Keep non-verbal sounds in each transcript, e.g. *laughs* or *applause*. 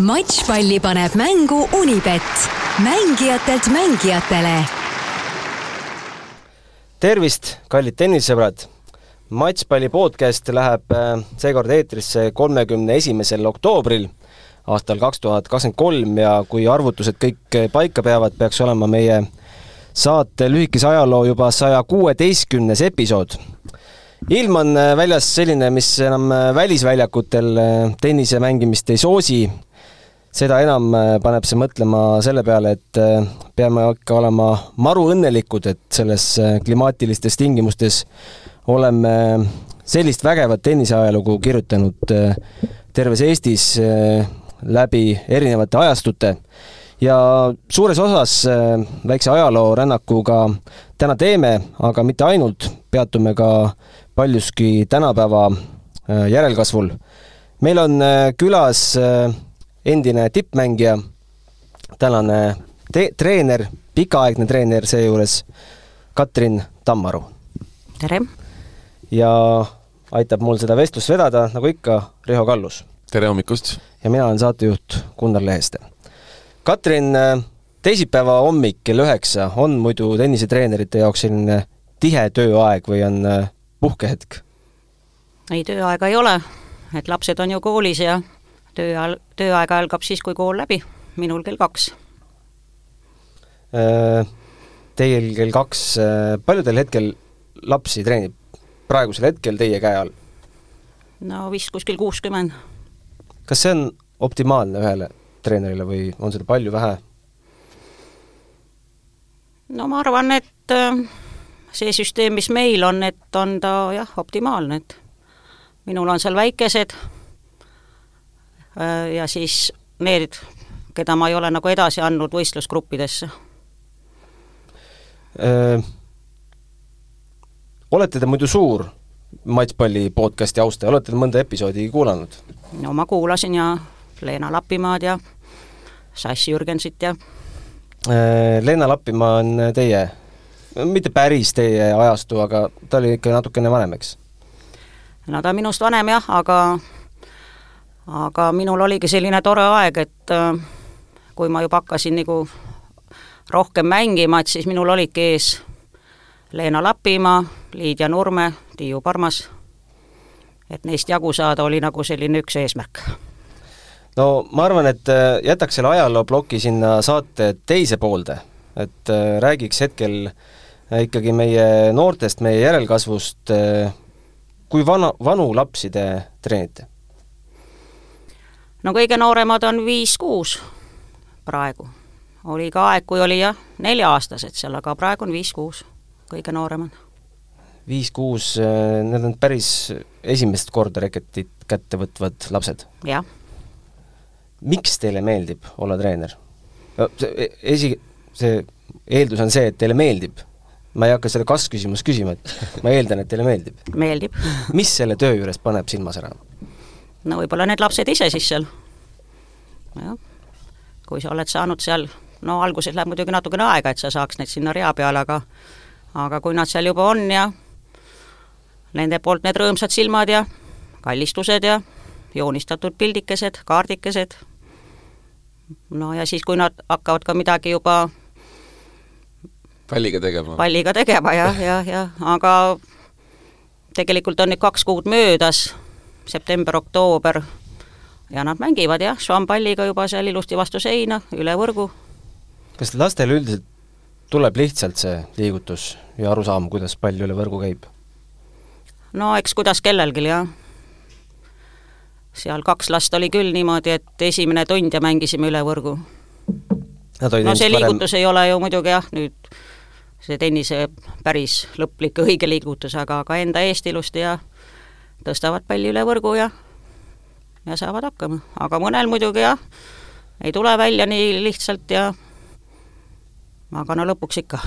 matšpalli paneb mängu Unibet, mängijatelt mängijatele. tervist, kallid tennisesõbrad! matšpalli podcast läheb äh, seekord eetrisse kolmekümne esimesel oktoobril aastal kaks tuhat kakskümmend kolm ja kui arvutused kõik paika peavad, peaks olema meie saate lühikese ajaloo juba saja kuueteistkümnes episood. ilm on äh, väljas selline, mis enam äh, välisväljakutel tennise mängimist ei soosi, seda enam paneb see mõtlema selle peale, et peame ikka olema maru õnnelikud, et selles klimaatilistes tingimustes oleme sellist vägevat tenniseajalugu kirjutanud äh, terves Eestis äh, läbi erinevate ajastute ja suures osas äh, väikse ajaloorännakuga täna teeme, aga mitte ainult, peatume ka paljuski tänapäeva järelkasvul. meil on külas endine tippmängija, tänane treener, pikaaegne treener seejuures, Katrin Tammaru. tere! ja aitab mul seda vestlust vedada, nagu ikka, Riho Kallus. tere hommikust! ja mina olen saatejuht Gunnar Leheste. Katrin, teisipäeva hommik kell üheksa on muidu tennisetreenerite jaoks selline tihe tööaeg või on äh, puhkehetk? ei, tööaega ei ole, et lapsed on ju koolis ja töö ajal, tööaeg algab siis, kui kool läbi, minul kell kaks. Äh, teil kell kaks, äh, palju teil hetkel lapsi treenib? praegusel hetkel teie käe all? no vist kuskil kuuskümmend. kas see on optimaalne ühele treenerile või on seda palju, vähe? no ma arvan, et äh, see süsteem, mis meil on, et on ta jah, optimaalne, et minul on seal väikesed ja siis need, keda ma ei ole nagu edasi andnud võistlusgruppidesse äh olete te muidu suur matšpalli podcasti austaja, olete te mõnda episoodi kuulanud? no ma kuulasin ja Leena Lapimaad ja Sass Jürgensit ja äh, Leena Lappimaa on teie, mitte päris teie ajastu, aga ta oli ikka natukene vanem, eks? no ta on minust vanem jah, aga aga minul oligi selline tore aeg, et äh, kui ma juba hakkasin nagu rohkem mängima, et siis minul olidki ees Leena Lapimaa, Liidia Nurme, Tiiu Parmas, et neist jagu saada oli nagu selline üks eesmärk. no ma arvan, et äh, jätaks selle ajalooploki sinna saate teise poolde, et äh, räägiks hetkel ikkagi meie noortest, meie järelkasvust, kui vana, vanu lapsi te treenite? No kõige nooremad on viis-kuus praegu. oli ka aeg, kui oli jah, nelja-aastased seal, aga praegu on viis-kuus kõige nooremad. viis-kuus, äh, need on päris esimest korda reketit kätte võtvad lapsed? jah. miks teile meeldib olla treener? E-, esi, see eeldus on see, et teile meeldib. ma ei hakka seda kas-küsimust küsima, et ma eeldan, et teile meeldib. meeldib. mis selle töö juures paneb silma särama? No võib-olla need lapsed ise siis seal. jah, kui sa oled saanud seal no alguses läheb muidugi natukene aega, et sa saaks neid sinna rea peale, aga aga kui nad seal juba on ja nende poolt need rõõmsad silmad ja kallistused ja joonistatud pildikesed, kaardikesed, no ja siis, kui nad hakkavad ka midagi juba palliga tegema. palliga tegema jah, jah, jah, aga tegelikult on nüüd kaks kuud möödas, september-oktoober, ja nad mängivad jah, švampalliga juba seal ilusti vastu seina, üle võrgu. kas lastel üldiselt tuleb lihtsalt see liigutus ja arusaam, kuidas pall üle võrgu käib? no eks kuidas kellelgi, jah. seal kaks last oli küll niimoodi, et esimene tund ja mängisime üle võrgu. no see liigutus varem... ei ole ju muidugi jah, nüüd see tennise päris lõplik õige liigutus, aga ka enda eest ilusti ja tõstavad palli üle võrgu ja ja saavad hakkama, aga mõnel muidugi jah, ei tule välja nii lihtsalt ja aga no lõpuks ikka.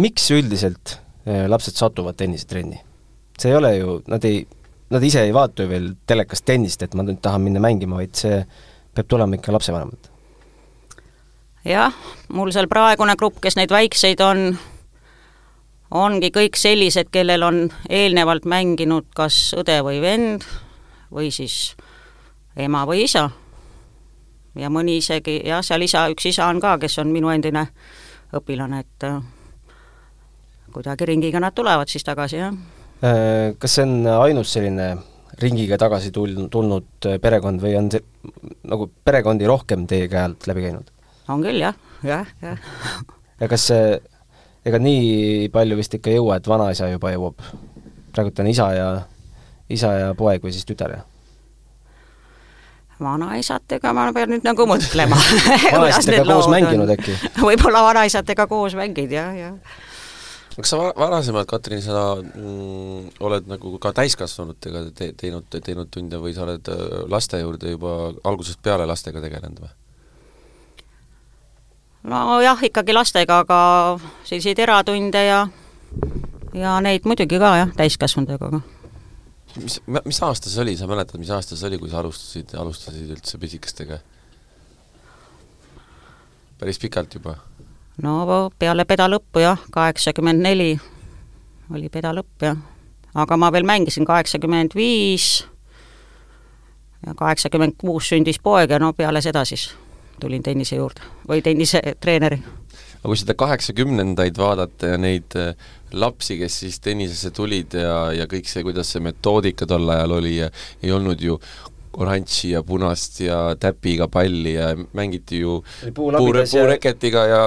miks üldiselt eh, lapsed satuvad tennisetrenni? see ei ole ju, nad ei, nad ise ei vaata ju veel telekast tennist, et ma nüüd tahan minna mängima, vaid see peab tulema ikka lapsevanemalt. jah, mul seal praegune grupp, kes neid väikseid on, ongi kõik sellised, kellel on eelnevalt mänginud kas õde või vend või siis ema või isa ja mõni isegi, jah, seal isa, üks isa on ka, kes on minu endine õpilane, et äh, kuidagi ringiga nad tulevad siis tagasi, jah. Äh, kas see on ainus selline ringiga tagasi tul-, tulnud perekond või on see nagu perekondi rohkem teie käe alt läbi käinud? on küll, jah, jah, jah. ja kas see, ega nii palju vist ikka ei jõua, et vanaisa juba jõuab? praegult on isa ja, isa ja poeg või siis tütar, jah? vanaisatega ma pean nüüd nagu mõtlema *laughs* vanaisatega koos mänginud äkki? võib-olla vanaisatega koos mängid, jah, jah. kas sa varasemalt, Katrin, sa mm, oled nagu ka täiskasvanutega te teinud, teinud tunde või sa oled äh, laste juurde juba algusest peale lastega tegelenud või? Nojah, ikkagi lastega, aga selliseid eratunde ja ja neid muidugi ka jah, täiskasvanutega ka mis, mis aasta see oli, sa mäletad, mis aasta see oli, kui sa alustasid, alustasid üldse pisikestega? päris pikalt juba? no peale peda lõppu jah, kaheksakümmend neli oli peda lõpp jah. aga ma veel mängisin kaheksakümmend viis ja kaheksakümmend kuus sündis poeg ja no peale seda siis tulin tennise juurde või tennisetreeneri aga kui seda kaheksakümnendaid vaadata ja neid äh, lapsi, kes siis tennisesse tulid ja, ja kõik see, kuidas see metoodika tol ajal oli ja ei olnud ju oranži ja punast ja täpiga palli ja mängiti ju puure, puureketiga ja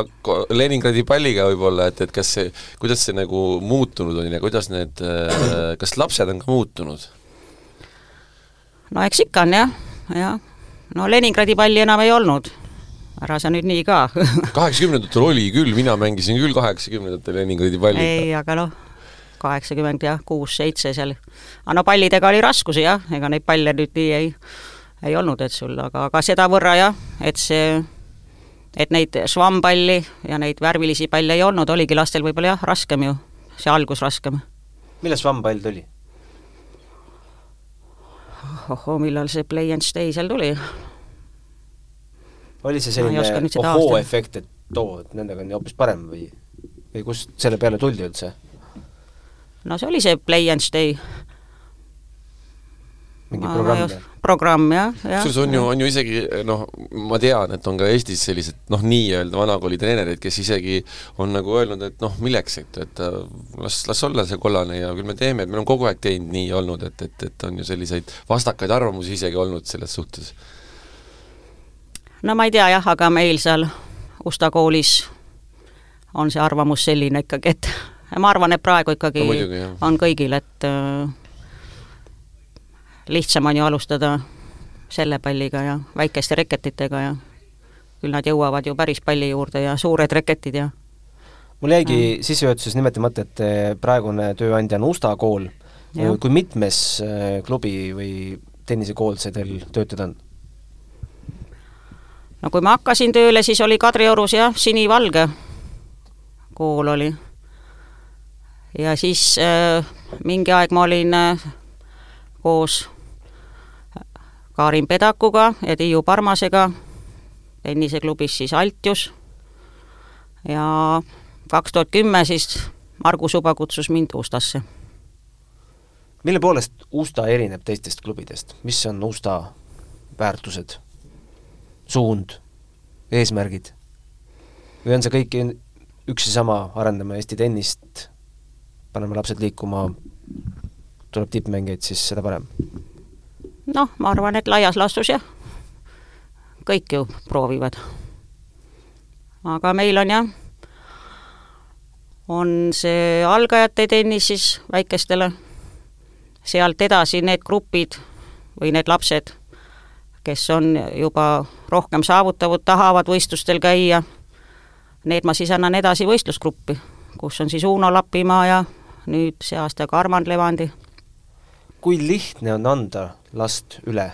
Leningradi palliga võib-olla, et, et kas see, kuidas see nagu muutunud on ja kuidas need, äh, kas lapsed on ka muutunud? no eks ikka on jah, jah. no Leningradi palli enam ei olnud ära sa nüüd nii ka *laughs* kaheksakümnendatel oli küll, mina mängisin küll kaheksakümnendatel Leningradi palli. ei, aga noh, kaheksakümmend jah, kuus-seitse seal. aga no pallidega oli raskusi jah, ega neid palle nüüd nii ei, ei olnud, et sul, aga, aga sedavõrra jah, et see, et neid švammpalli ja neid värvilisi palle ei olnud, oligi lastel võib-olla jah, raskem ju, see algus raskem. millal švammpall tuli? ohoo, millal see Play and Stay seal tuli? Oli see selline ohoo-efekt, et oo, et nendega on hoopis parem või, või kust selle peale tuldi üldse? no see oli see Play and Stay. mingi programm või? programm jah, jah. kusjuures on ju, on ju isegi noh, ma tean, et on ka Eestis sellised noh, nii-öelda vanakooli treenereid, kes isegi on nagu öelnud, et noh, milleks, et, et äh, las, las olla see kollane ja küll me teeme, et me oleme kogu aeg teinud nii olnud, et, et, et on ju selliseid vastakaid arvamusi isegi olnud selles suhtes no ma ei tea jah, aga meil seal Usta koolis on see arvamus selline ikkagi, et *laughs* ma arvan, et praegu ikkagi no, muidugi, on kõigil, et äh, lihtsam on ju alustada selle palliga ja väikeste reketitega ja küll nad jõuavad ju päris palli juurde ja suured reketid ja mul jäigi mm. sissejuhatuses nimetamata, et äh, praegune tööandja on Usta kool. kui mitmes äh, klubi või tennisekool see teil töötada on? No kui ma hakkasin tööle, siis oli Kadriorus jah, sinivalge kool oli. ja siis äh, mingi aeg ma olin äh, koos Karin Pedakuga ja Tiiu Parmasega tenniseklubis siis Altjus ja kaks tuhat kümme siis Margus Uba kutsus mind Ustasse. mille poolest Usta erineb teistest klubidest, mis on Usta väärtused? Suund, eesmärgid? või on see kõik üks ja sama, arendame Eesti tennist, paneme lapsed liikuma, tuleb tippmängijaid, siis seda parem? noh, ma arvan, et laias laastus jah, kõik ju proovivad. aga meil on jah, on see algajate tennis siis väikestele, sealt edasi need grupid või need lapsed kes on juba rohkem saavutavad, tahavad võistlustel käia, need ma siis annan edasi võistlusgruppi, kus on siis Uno Lapimaa ja nüüd see aasta ka Armand Levandi. kui lihtne on anda last üle?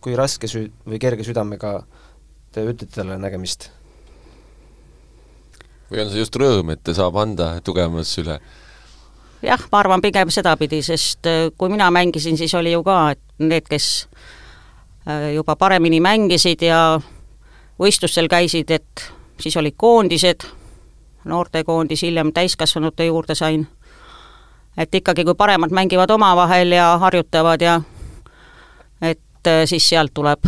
kui raske sü- või kerge südamega te ütlete talle nägemist? või on see just rõõm, et ta saab anda tugevamasse üle? jah, ma arvan pigem sedapidi, sest äh, kui mina mängisin, siis oli ju ka, et need, kes juba paremini mängisid ja võistlustel käisid, et siis olid koondised, noortekoondis, hiljem täiskasvanute juurde sain. et ikkagi, kui paremad mängivad omavahel ja harjutavad ja et äh, siis sealt tuleb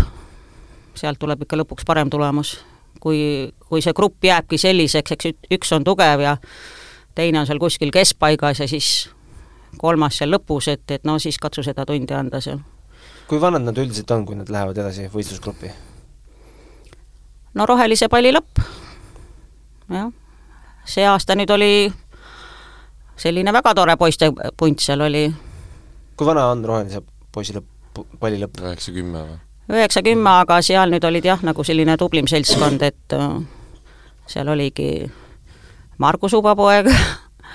sealt tuleb ikka lõpuks parem tulemus. kui, kui see grupp jääbki selliseks, eks üks on tugev ja teine on seal kuskil keskpaigas ja siis kolmas seal lõpus, et, et no siis katsu seda tundi anda seal. Kui vanad nad üldiselt on, kui nad lähevad edasi võistlusgruppi? no rohelise palli lõpp, jah. see aasta nüüd oli selline väga tore poiste punt seal oli. kui vana on rohelise poisi lõpp, palli lõpp? üheksa, kümme või? üheksa, kümme, aga seal nüüd olid jah, nagu selline tublim seltskond, et äh, seal oligi Margus Ubapoeg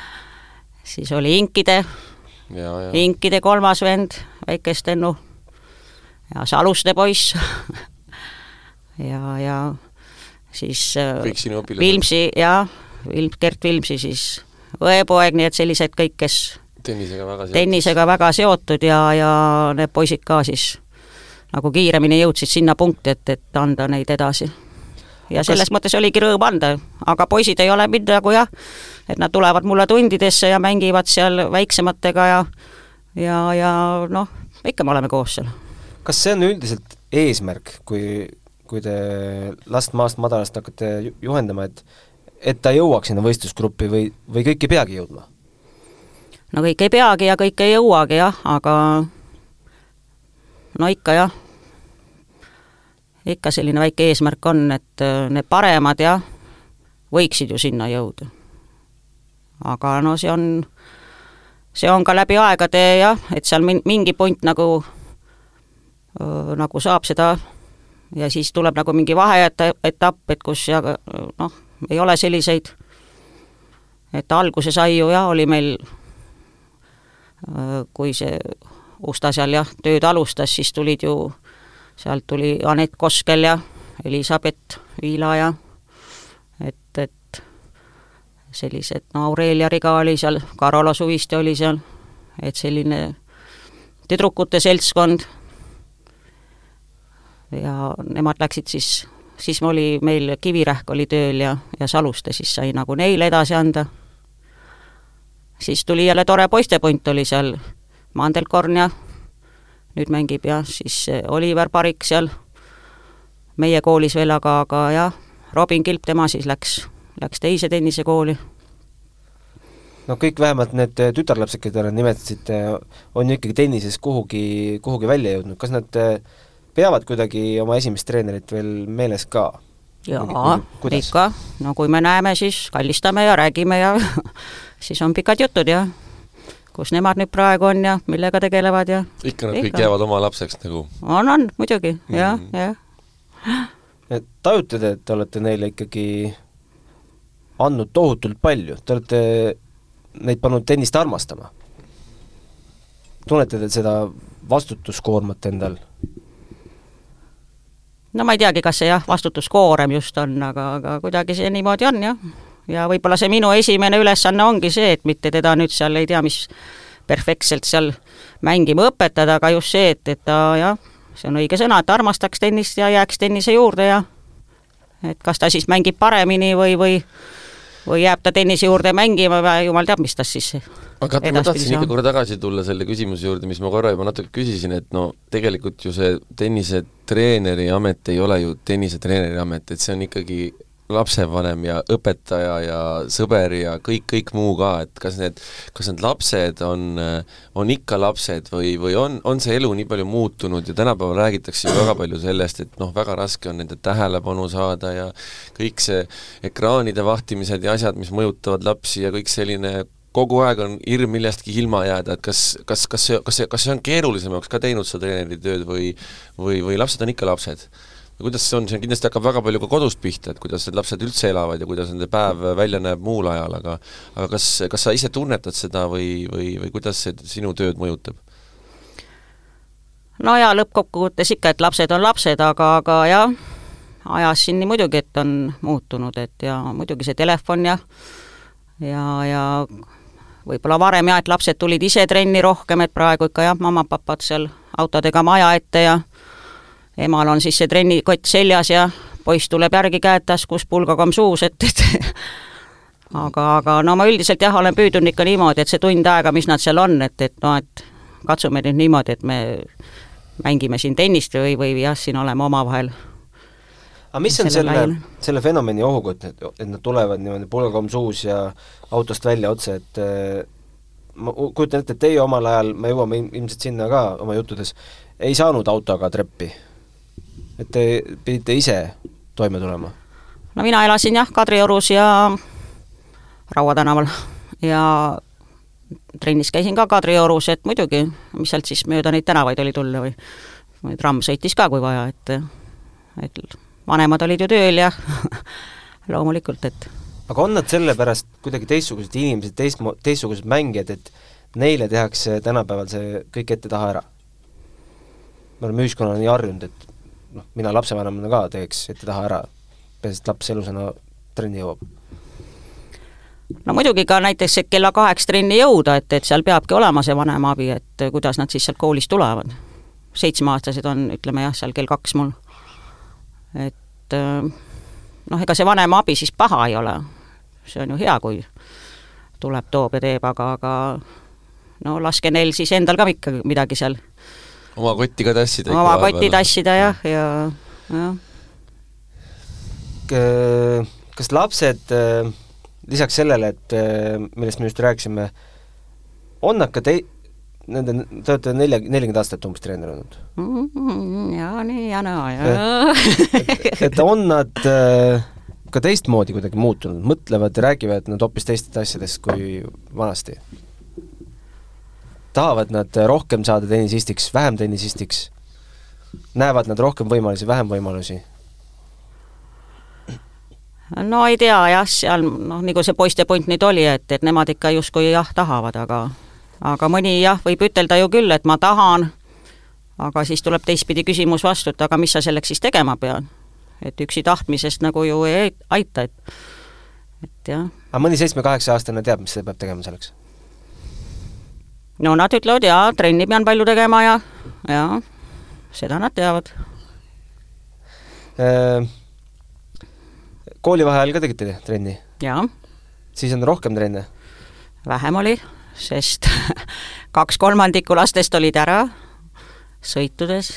*laughs* siis oli Inkide, Inkide kolmas vend, väike Stennu, ja Saluste poiss ja, ja siis äh, kõik sinu õpilased? Vilmsi, jaa, Vilm-, Gert Vilmsi siis õepoeg, nii et sellised kõik, kes tennisega väga seotud, tennisega väga seotud ja, ja need poisid ka siis nagu kiiremini jõudsid sinna punkti, et, et anda neid edasi. ja Kas... selles mõttes oligi rõõm anda, aga poisid ei ole mind nagu jah, et nad tulevad mulle tundidesse ja mängivad seal väiksematega ja ja, ja noh, ikka me oleme koos seal. Kas see on üldiselt eesmärk, kui, kui te last maast madalast hakkate juhendama, et et ta jõuaks sinna võistlusgruppi või, või kõik ei peagi jõudma? no kõik ei peagi ja kõik ei jõuagi jah, aga no ikka jah, ikka selline väike eesmärk on, et äh, need paremad jah, võiksid ju sinna jõuda. aga no see on, see on ka läbi aegade jah, et seal mingi punt nagu, nagu saab seda ja siis tuleb nagu mingi vaheetapp, et kus ja noh, ei ole selliseid, et alguse sai ju jah, oli meil, kui see Usta seal jah, tööd alustas, siis tulid ju, sealt tuli Anett Koskel ja Elizabeth Viila ja et, et sellised, no Aurelia Riga oli seal, Karola Suviste oli seal, et selline tüdrukute seltskond ja nemad läksid siis siis oli meil Kivirähk oli tööl ja, ja Saluste siis sai nagu neile edasi anda. siis tuli jälle tore poistepunt oli seal, Mandelkorn ja nüüd mängib jah, siis Oliver Parik seal meie koolis veel, aga, aga jah, Robin Kilp, tema siis läks, läks teise tennisekooli no kõik vähemalt need tütarlapsed, keda te nimetasite, on ju ikkagi tennises kuhugi, kuhugi välja jõudnud, kas nad peavad kuidagi oma esimest treenerit veel meeles ka? jaa, ikka, no kui me näeme, siis kallistame ja räägime ja *laughs* siis on pikad jutud ja kus nemad nüüd praegu on ja millega tegelevad ja ikka nad ikka. kõik jäävad oma lapseks nagu? on, on, muidugi mm, jah, jah. tajute te, et te olete neile ikkagi andnud tohutult palju, te olete neid pannud tennist armastama? tunnete te seda vastutuskoormat endal? No ma ei teagi, kas see jah, vastutuskoorem just on, aga, aga kuidagi see niimoodi on jah. ja võib-olla see minu esimene ülesanne ongi see, et mitte teda nüüd seal ei tea, mis perfektselt seal mängima õpetada, aga just see, et, et ta jah, see on õige sõna, et armastaks tennist ja jääks tennise juurde ja et kas ta siis mängib paremini või, või või jääb ta tennise juurde mängima või jumal teab, mis tast siis aga ma tahtsin ikka korra tagasi tulla selle küsimuse juurde, mis ma korra juba natuke küsisin, et no tegelikult ju see tennisetreeneri amet ei ole ju tennisetreeneri amet, et see on ikkagi lapsevanem ja õpetaja ja sõber ja kõik, kõik muu ka, et kas need, kas need lapsed on, on ikka lapsed või, või on, on see elu nii palju muutunud ja tänapäeval räägitakse ju väga palju sellest, et noh, väga raske on nende tähelepanu saada ja kõik see ekraanide vahtimised ja asjad, mis mõjutavad lapsi ja kõik selline kogu aeg on hirm millestki ilma jääda, et kas, kas, kas see, kas see, kas see on keerulisemaks ka teinud seda treeneri tööd või või, või lapsed on ikka lapsed? Või kuidas see on, see kindlasti hakkab väga palju ka kodust pihta, et kuidas need lapsed üldse elavad ja kuidas nende päev välja näeb muul ajal, aga aga kas, kas sa ise tunnetad seda või, või, või kuidas see sinu tööd mõjutab? no jaa, lõppkokkuvõttes ikka, et lapsed on lapsed, aga, aga jah, ajas siin muidugi, et on muutunud, et ja muidugi see telefon ja ja, ja võib-olla varem jah, et lapsed tulid ise trenni rohkem, et praegu ikka jah, mamma-papad seal autodega maja ette ja emal on siis see trennikott seljas ja poiss tuleb järgi käed taskus, pulgakomm suus, et, et *laughs* aga, aga no ma üldiselt jah, olen püüdnud ikka niimoodi, et see tund aega, mis nad seal on, et, et noh, et katsume nüüd niimoodi, et me mängime siin tennist või, või jah, siin oleme omavahel aga mis on selle, selle fenomeni ohukott, et, et nad tulevad niimoodi pulgakomm suus ja autost välja otse, et äh, ma kujutan ette, et teie omal ajal, me jõuame ilmselt sinna ka oma juttudes, ei saanud autoga treppi? Et te pidite ise toime tulema? no mina elasin jah, Kadriorus ja Raua tänaval ja trennis käisin ka Kadriorus, et muidugi, mis sealt siis mööda neid tänavaid oli tulla või või tramm sõitis ka, kui vaja, et et vanemad olid ju tööl ja *laughs* loomulikult, et aga on nad sellepärast kuidagi teistsugused inimesed, teist, teistsugused mängijad, et neile tehakse tänapäeval see kõik ette-taha ära? me oleme ühiskonnana nii harjunud, et noh, mina lapsevanemana ka teeks ette-taha ära, peaasi, et laps elusana trenni jõuab. no muidugi ka näiteks, kella kaheks trenni jõuda, et, et seal peabki olema see vanemaabi, et kuidas nad siis sealt koolist tulevad. seitsmeaastased on, ütleme jah, seal kell kaks mul. et noh, ega see vanemaabi siis paha ei ole. see on ju hea, kui tuleb, toob ja teeb, aga, aga no laske neil siis endal ka ikka midagi seal oma kotti ka tassida oma kotti tassida jah, ja, jah. kas lapsed äh, lisaks sellele, et äh, millest me just rääkisime, on nad ka tei-, nende, te olete nelja, nelikümmend aastat umbes treenerinud mm? -hmm, ja nii ja naa ja et, et on nad äh, ka teistmoodi kuidagi muutunud, mõtlevad ja räägivad nad hoopis teistest asjadest kui vanasti? Tahavad nad rohkem saada tennisistiks, vähem tennisistiks, näevad nad rohkem võimalusi, vähem võimalusi? no ei tea jah, seal noh, nagu see poiste point nüüd oli, et, et nemad ikka justkui jah, tahavad, aga aga mõni jah, võib ütelda ju küll, et ma tahan, aga siis tuleb teistpidi küsimus vastu, et aga mis sa selleks siis tegema pead. et üksi tahtmisest nagu ju ei aita, et et jah. aga mõni seitsme-kaheksa-aastane teab, mis ta peab tegema selleks? No nad ütlevad jaa, trenni pean palju tegema ja, ja seda nad teavad äh,. koolivaheajal ka tegite trenni? jaa. siis on rohkem trenne? vähem oli, sest *laughs* kaks kolmandikku lastest olid ära sõitudes,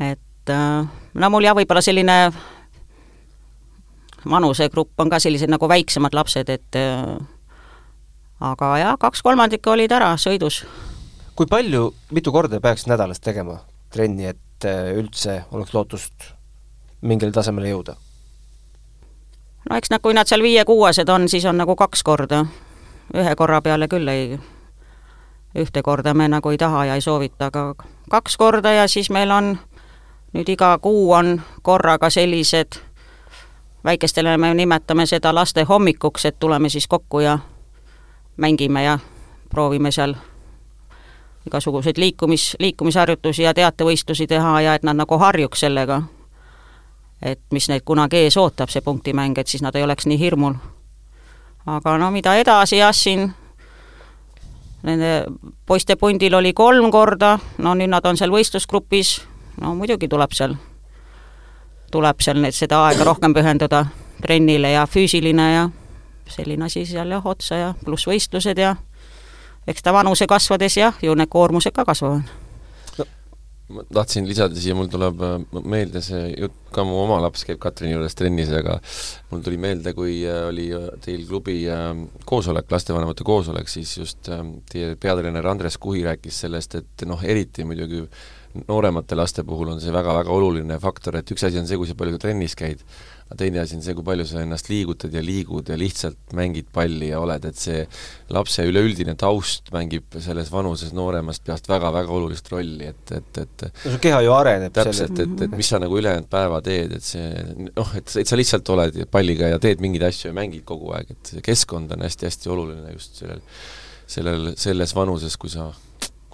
et äh, no mul jah, võib-olla selline vanusegrupp on ka sellised nagu väiksemad lapsed, et äh, aga jah, kaks kolmandikku olid ära sõidus. kui palju, mitu korda peaks nädalas tegema trenni, et äh, üldse oleks lootust mingile tasemele jõuda? no eks nad, kui nad seal viie-kuuesed on, siis on nagu kaks korda. ühe korra peale küll ei, ühte korda me nagu ei taha ja ei soovita, aga kaks korda ja siis meil on nüüd iga kuu on korraga sellised, väikestele me nimetame seda laste hommikuks, et tuleme siis kokku ja mängime ja proovime seal igasuguseid liikumis, liikumisharjutusi ja teatevõistlusi teha ja et nad nagu harjuks sellega. et mis neid kunagi ees ootab, see punktimäng, et siis nad ei oleks nii hirmul. aga no mida edasi jah, siin nende poiste pundil oli kolm korda, no nüüd nad on seal võistlusgrupis, no muidugi tuleb seal, tuleb seal nüüd seda aega rohkem pühendada trennile ja füüsiline ja selline asi seal jah, otsa ja pluss võistlused ja eks ta vanuse kasvades jah, ju need koormused ka kasvavad no,. ma tahtsin lisada siia, mul tuleb äh, meelde see jutt, ka mu oma laps käib Katrini juures trennis, aga mul tuli meelde, kui äh, oli äh, teil klubi koosolek, lastevanemate koosolek, siis just teie peatreener Andres Kuhi rääkis sellest, et noh, eriti muidugi nooremate laste puhul on see väga-väga oluline faktor, et üks asi on see, kui sa palju trennis käid, aga teine asi on see, kui palju sa ennast liigutad ja liigud ja lihtsalt mängid palli ja oled, et see lapse üleüldine taust mängib selles vanuses nooremast peast väga-väga olulist rolli, et, et, et no su keha ju areneb täpselt, et, et mis sa nagu ülejäänud päeva teed, et see noh, et, et sa lihtsalt oled palliga ja teed mingeid asju ja mängid kogu aeg, et see keskkond on hästi-hästi oluline just sellel, sellel, selles vanuses, kui sa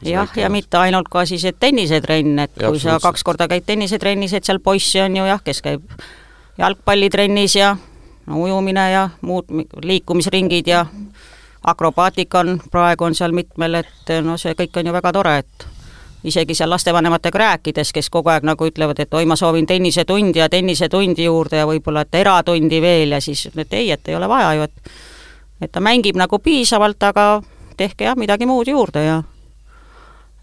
jah, ja mitte ainult ka siis, et tennisetrenn, et ja, kui sa kaks korda käid tennisetrennis, et seal poissi on ju jah, kes käib jalgpallitrennis ja ujumine ja muud liikumisringid ja akrobaatika on, praegu on seal mitmel, et no see kõik on ju väga tore, et isegi seal lastevanematega rääkides, kes kogu aeg nagu ütlevad, et oi, ma soovin tennisetundi ja tennisetundi juurde ja võib-olla et eratundi veel ja siis et ei, et ei ole vaja ju, et et ta mängib nagu piisavalt, aga tehke jah, midagi muud juurde ja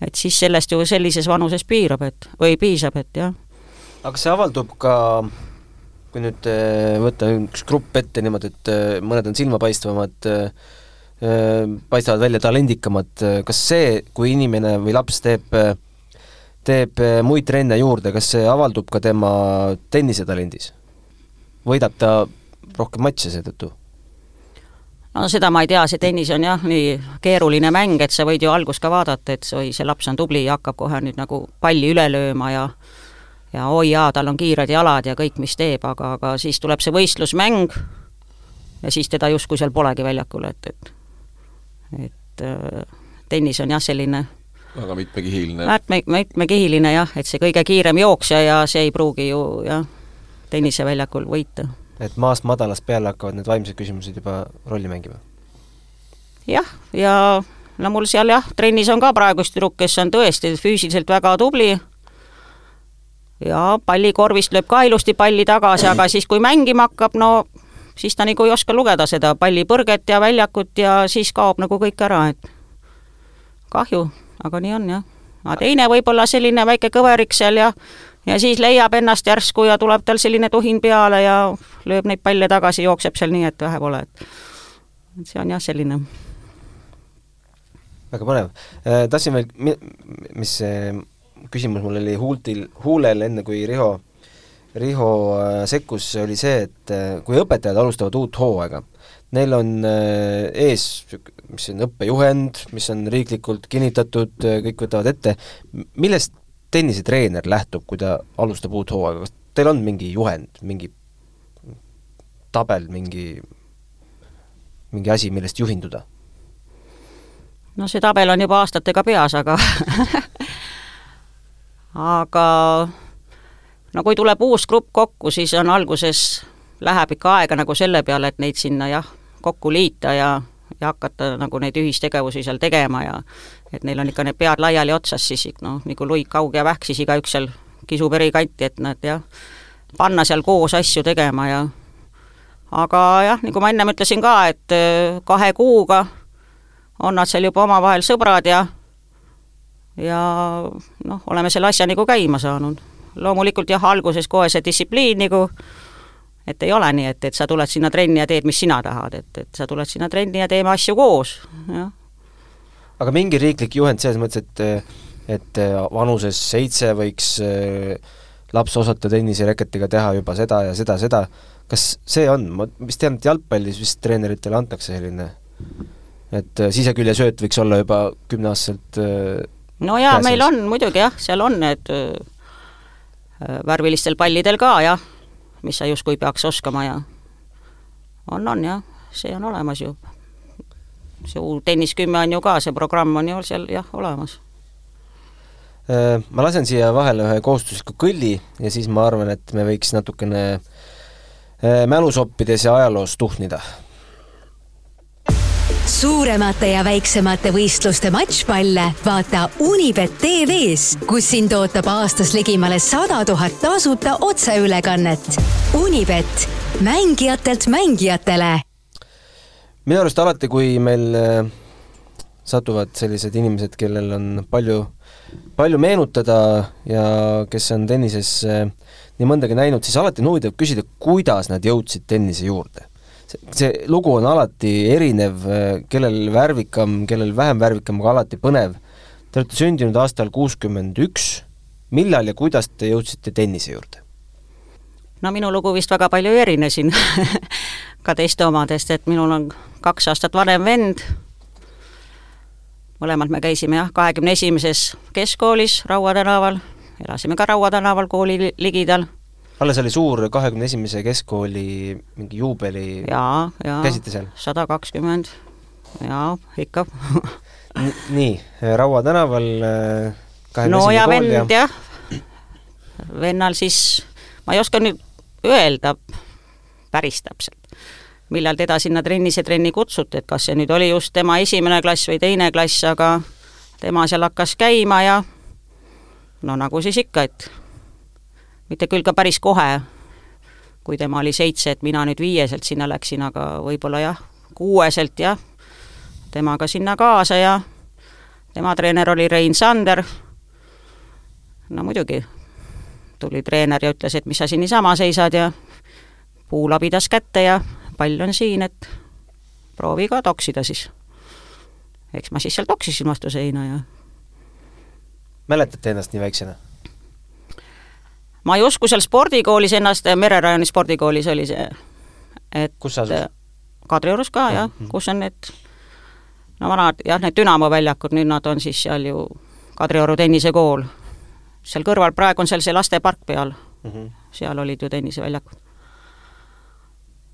et siis sellest ju sellises vanuses piirab, et, või piisab, et jah. Aga see avaldub ka kui nüüd äh, võtta üks grupp ette niimoodi, et äh, mõned on silmapaistvamad, paistavad välja talendikamad, kas see, kui inimene või laps teeb, teeb muid trenne juurde, kas see avaldub ka tema tennisetalendis? võidab ta rohkem matše seetõttu? no seda ma ei tea, see tennis on jah, nii keeruline mäng, et sa võid ju algust ka vaadata, et oi, see laps on tubli ja hakkab kohe nüüd nagu palli üle lööma ja ja oi jaa, tal on kiired jalad ja kõik, mis teeb, aga, aga siis tuleb see võistlusmäng ja siis teda justkui seal polegi väljakul, et, et et äh, tennis on jah, selline väga mitmekihiline. mitme, mitmekihiline jah, et see kõige kiirem jooksja ja see ei pruugi ju jah, tenniseväljakul võita et maast madalast peale hakkavad need vaimsed küsimused juba rolli mängima? jah, ja no mul seal jah, trennis on ka praegu üks tüdruk, kes on tõesti füüsiliselt väga tubli ja pallikorvist lööb ka ilusti palli tagasi, aga siis, kui mängima hakkab, no siis ta nagu ei oska lugeda seda pallipõrget ja väljakut ja siis kaob nagu kõik ära, et kahju, aga nii on jah. aga teine võib-olla selline väike kõverik seal ja ja siis leiab ennast järsku ja tuleb tal selline tuhin peale ja lööb neid palle tagasi, jookseb seal nii, et vähe pole, et et see on jah, selline väga põnev. Äh, tahtsin veel, mis küsimus mul oli huultil, huulel enne, kui Riho, Riho äh, sekkus, oli see, et äh, kui õpetajad alustavad uut hooaega, neil on ees, mis on õppejuhend, mis on riiklikult kinnitatud, kõik võtavad ette, millest tennisetreener lähtub, kui ta alustab uut hooaega, kas teil on mingi juhend, mingi tabel, mingi, mingi asi, millest juhinduda? no see tabel on juba aastatega peas, aga *laughs* aga no kui tuleb uus grupp kokku, siis on alguses, läheb ikka aega nagu selle peale, et neid sinna jah, kokku liita ja ja hakata nagu neid ühistegevusi seal tegema ja et neil on ikka need pead laiali otsas, siis noh, nagu luik, kaug ja vähk, siis igaüks seal kisub eri kanti, et nad jah, panna seal koos asju tegema ja aga jah, nagu ma ennem ütlesin ka, et äh, kahe kuuga on nad seal juba omavahel sõbrad ja ja noh, oleme selle asja nagu käima saanud. loomulikult jah, alguses kohe see distsipliin nagu et ei ole nii, et, et sa tuled sinna trenni ja teed, mis sina tahad, et, et sa tuled sinna trenni ja teeme asju koos, jah. aga mingi riiklik juhend selles mõttes, et et vanuses seitse võiks äh, laps osata tennisereketiga teha juba seda ja seda, seda, kas see on, ma vist tean, et jalgpallis vist treeneritele antakse selline, et äh, siseküljesööt võiks olla juba kümneaastaselt äh, no jaa, meil on muidugi jah, seal on need värvilistel pallidel ka jah mis sa justkui peaks oskama ja on, on jah, see on olemas ju. see uus Tennis kümme on ju ka, see programm on ju seal jah, olemas. Äh, ma lasen siia vahele ühe kohustusliku kõlli ja siis ma arvan, et me võiks natukene äh, mälusoppides ja ajaloos tuhnida suuremate ja väiksemate võistluste matšpalle vaata Unibet tv-s, kus sind ootab aastas ligimale sada tuhat tasuta otseülekannet. Unibet, mängijatelt mängijatele. minu arust alati, kui meil äh, satuvad sellised inimesed, kellel on palju, palju meenutada ja kes on tennises äh, nii mõndagi näinud, siis alati on huvitav küsida, kuidas nad jõudsid tennise juurde see lugu on alati erinev, kellel värvikam, kellel vähem värvikam, aga alati põnev. Te olete sündinud aastal kuuskümmend üks, millal ja kuidas te jõudsite tennise juurde? no minu lugu vist väga palju ei erine siin *laughs* ka teiste omadest, et minul on kaks aastat vanem vend, mõlemad me käisime jah, kahekümne esimeses keskkoolis Raua tänaval, elasime ka Raua tänaval kooli ligidal alles oli suur kahekümne esimese keskkooli mingi juubeli jaa, jaa, käisite seal? sada kakskümmend, jaa, ikka. Nii, Raua tänaval äh, kahekümne no ja vend ja... jah, vennal siis, ma ei oska nüüd öelda päris täpselt, millal teda sinna trennise trenni kutsuti, et kas see nüüd oli just tema esimene klass või teine klass, aga tema seal hakkas käima ja no nagu siis ikka, et mitte küll ka päris kohe, kui tema oli seitse, et mina nüüd viieselt sinna läksin, aga võib-olla jah, kuueselt jah, temaga sinna kaasa ja tema treener oli Rein Sander, no muidugi, tuli treener ja ütles, et mis sa siin niisama seisad ja puulabidas kätte ja pall on siin, et proovi ka toksida siis. eks ma siis seal toksisin vastu seina ja mäletate ennast nii väiksena? Ma ei usku seal spordikoolis ennast, Mererajoni spordikoolis oli see, et kus sa asusid? Kadriorus ka jah mm, -hmm. kus on need no vanad jah, need Dünamo väljakud, nüüd nad on siis seal ju Kadrioru tennisekool. seal kõrval, praegu on seal see lastepark peal mm, -hmm. seal olid ju tenniseväljakud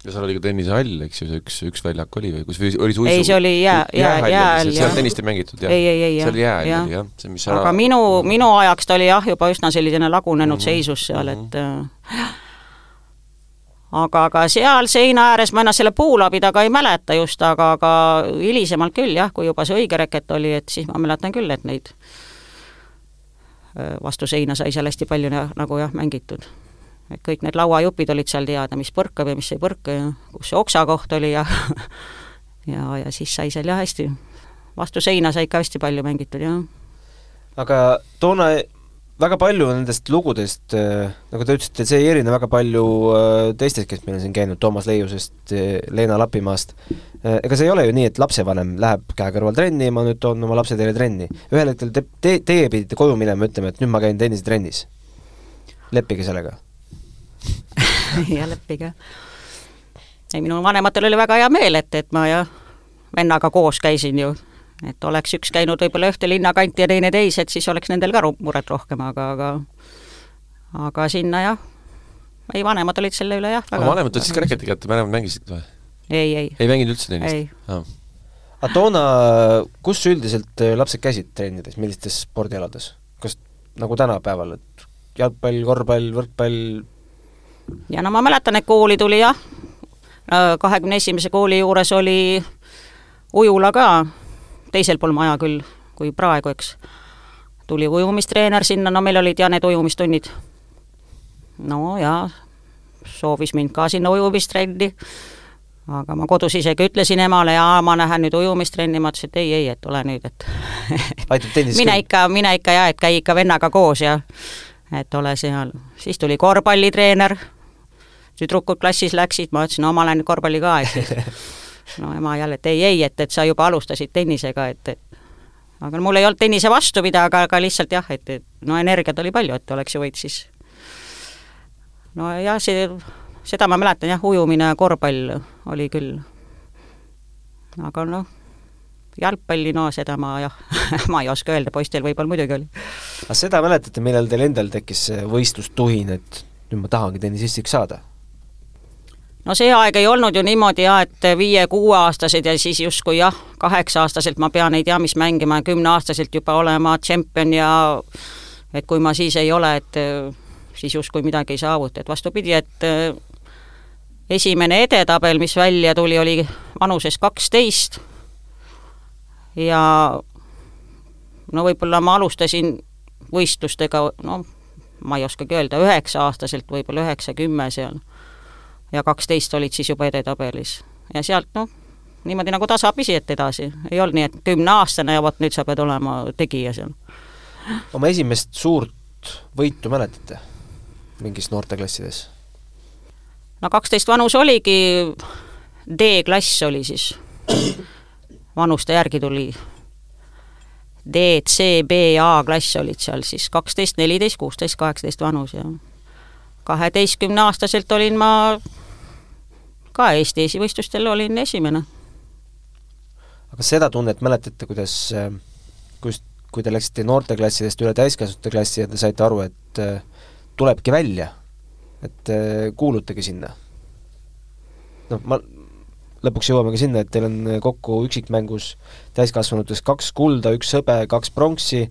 ja seal oli ka tennisehall, eks ju, see üks, üks väljak oli või kus või oli see uisu ei, see oli jää, jää, jääl, jah. seal tennist ei mängitud, jah? ei, ei, ei, jah. see oli jääl, oli jah, see, mis aga ära... minu, minu ajaks ta oli jah, juba üsna selline lagunenud mm -hmm. seisus seal, et mm -hmm. aga, aga seal seina ääres ma ennast selle puulabi taga ei mäleta just, aga, aga hilisemalt küll jah, kui juba see õige reket oli, et siis ma mäletan küll, et neid vastu seina sai seal hästi palju nagu jah, mängitud et kõik need lauajupid olid seal teada, mis põrkab ja mis ei põrka ja kus see oksakoht oli ja *laughs* ja, ja siis sai seal jah hästi, vastu seina sai ikka hästi palju mängitud, jah. aga toona väga palju nendest lugudest, äh, nagu te ütlesite, see ei erine väga palju äh, teistest, kes meil on siin käinud, Toomas Leiusest, äh, Leena Lapimaast, ega see ei ole ju nii, et lapsevanem läheb käe kõrval trenni, ma nüüd toon oma lapse teile trenni. ühel hetkel te, te, teie pidite koju minema ütlema, et nüüd ma käin tennisetrennis. leppige sellega *laughs* ja leppige. ei, minu vanematel oli väga hea meel, et, et ma ja vennaga koos käisin ju. et oleks üks käinud võib-olla ühte linnakanti ja teine teise, et siis oleks nendel ka muret rohkem, aga, aga aga sinna jah, ei, vanemad olid selle üle jah aga vanemad võtsid ka reketi kätte, vanemad mängisid või? ei, ei. ei mänginud üldse tennist? aga toona, kus üldiselt äh, lapsed käisid trennides, millistes spordialades? kas nagu tänapäeval, et jalgpall, korvpall, võrkpall, ja no ma mäletan, et kooli tuli jah, kahekümne esimese kooli juures oli ujula ka, teisel pool maja küll, kui praegu, eks. tuli ujumistreener sinna, no meil olid ja need ujumistunnid. no ja soovis mind ka sinna ujumistrenni, aga ma kodus isegi ütlesin emale, jaa, ma lähen nüüd ujumistrenni, ma ütlesin, et ei, ei, et ole nüüd, et *laughs* mine ikka, mine ikka ja, et käi ikka vennaga koos ja et ole seal. siis tuli korvpallitreener, tüdrukud klassis läksid, ma ütlesin, no ma lähen korvpalli ka, *laughs* et no ema jälle, et ei, ei, et, et sa juba alustasid tennisega, et, et aga mul ei olnud tennise vastu mida, aga, aga lihtsalt jah, et, et no energiat oli palju, et oleks ju võid siis no jah, see, seda ma mäletan jah, ujumine ja korvpall oli küll. aga noh jalgpalli, no seda ma jah *laughs* ma ei oska öelda, poistel võib-olla muidugi oli. aga seda mäletate, millal teil endal tekkis see võistlustuhin, et nüüd ma tahangi tennisistiks saada? No see aeg ei olnud ju niimoodi jah, et viie-kuueaastased ja siis justkui jah, kaheksa-aastaselt ma pean ei tea mis mängima ja kümneaastaselt juba olema tšempion ja et kui ma siis ei ole, et siis justkui midagi ei saavuta, et vastupidi, et esimene edetabel, mis välja tuli, oli vanuses kaksteist ja no võib-olla ma alustasin võistlustega, no ma ei oskagi öelda, üheksa-aastaselt, võib-olla üheksa-kümme seal. Ja kaksteist olid siis juba edetabelis. ja sealt noh, niimoodi nagu tasapisi, et edasi. ei olnud nii, et kümneaastane ja vot nüüd sa pead olema tegija seal. oma esimest suurt võitu mäletate mingis noorteklassides? no kaksteist vanus oligi, D-klass oli siis vanuste järgi tuli D, C, B ja A klass olid seal siis kaksteist, neliteist, kuusteist, kaheksateist vanus ja kaheteistkümneaastaselt olin ma ka Eesti esivõistlustel olin esimene. aga seda tunnet mäletate, kuidas, kus, kui te läksite noorteklassidest üle täiskasvanute klassi ja te saite aru, et äh, tulebki välja, et äh, kuulutegi sinna? noh, ma lõpuks jõuame ka sinna, et teil on kokku üksikmängus täiskasvanutes kaks kulda, üks hõbe, kaks pronksi,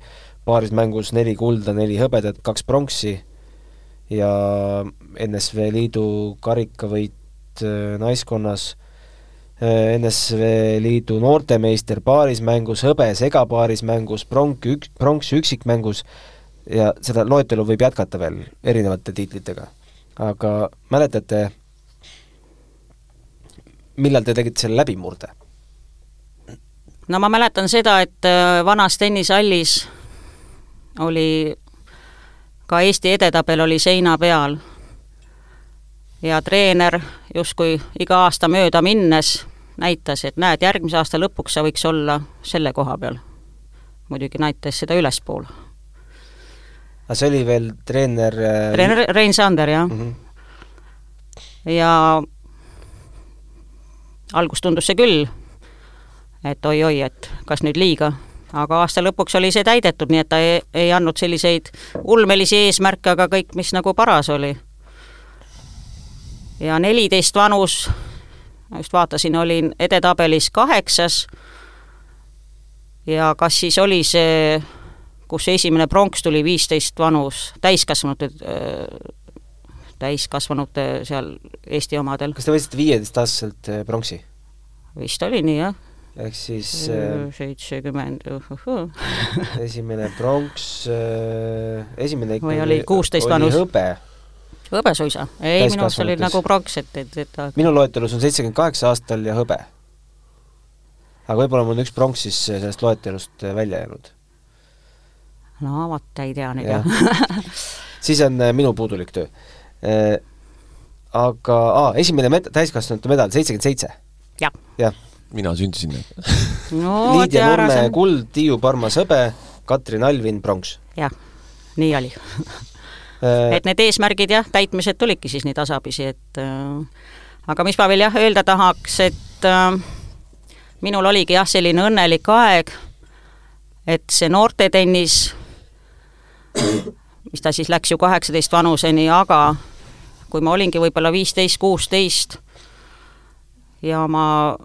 paaris mängus neli kulda, neli hõbedat, kaks pronksi ja NSV Liidu karikavõit äh, naiskonnas, äh, NSV Liidu noortemeister paarismängus, hõbe segapaarismängus, pronk ük-, pronks üksikmängus ja seda loetelu võib jätkata veel erinevate tiitlitega. aga mäletate, millal te tegite selle läbimurde? no ma mäletan seda, et äh, vanas tennisehallis oli ka Eesti edetabel oli seina peal. ja treener justkui iga aasta mööda minnes näitas, et näed, järgmise aasta lõpuks sa võiks olla selle koha peal. muidugi näitas seda ülespoole. aga see oli veel treener äh, treener Rein Sander, jah mm. -hmm. ja algus tundus see küll, et oi-oi, et kas nüüd liiga aga aasta lõpuks oli see täidetud, nii et ta ei, ei andnud selliseid ulmelisi eesmärke, aga kõik, mis nagu paras oli. Ja neliteist vanus, ma just vaatasin, olin edetabelis kaheksas ja kas siis oli see, kus esimene pronks tuli, viisteist vanus, täiskasvanute täiskasvanute seal Eesti omadel. kas te võtsite viieteistaastaselt pronksi? vist oli nii, jah ehk siis äh, seitsekümmend esimene pronks, äh, esimene või oli kuusteist vanus? hõbe. Hõbe suisa? ei, minu arust oli nagu pronks, et, et, et aga... minu loetelus on seitsekümmend kaheksa aastal ja hõbe. aga võib-olla mul on üks pronks siis sellest loetelust välja jäänud. no vot, ei tea nüüd jah ja. *laughs* siis on äh, minu puudulik töö. aga aa, esimene med-, täiskasvanute medal, seitsekümmend seitse? jah ja mina sündisin *laughs* no, *laughs* Liidia Nurme kuld, Tiiu Parmas hõbe, Katrin Alvin pronks. jah, nii oli äh, et need eesmärgid jah, täitmised tulidki siis nii tasapisi, et äh, aga mis ma veel jah, öelda tahaks, et äh, minul oligi jah, selline õnnelik aeg, et see noortetennis, mis ta siis läks ju kaheksateist vanuseni, aga kui ma olingi võib-olla viisteist, kuusteist ja ma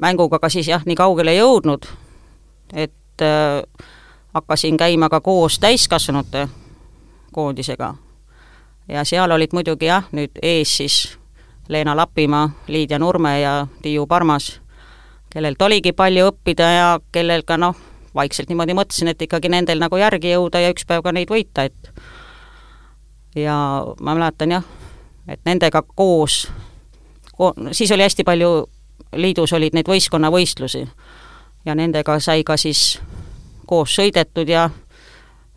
mänguga ka siis jah, nii kaugele jõudnud, et äh, hakkasin käima ka koos täiskasvanute koondisega. ja seal olid muidugi jah, nüüd ees siis Leena Lapimaa, Liidia Nurme ja Tiiu Parmas, kellelt oligi palju õppida ja kellel ka noh, vaikselt niimoodi mõtlesin, et ikkagi nendel nagu järgi jõuda ja üks päev ka neid võita, et ja ma mäletan jah, et nendega koos ko, siis oli hästi palju liidus olid neid võistkonnavõistlusi ja nendega sai ka siis koos sõidetud ja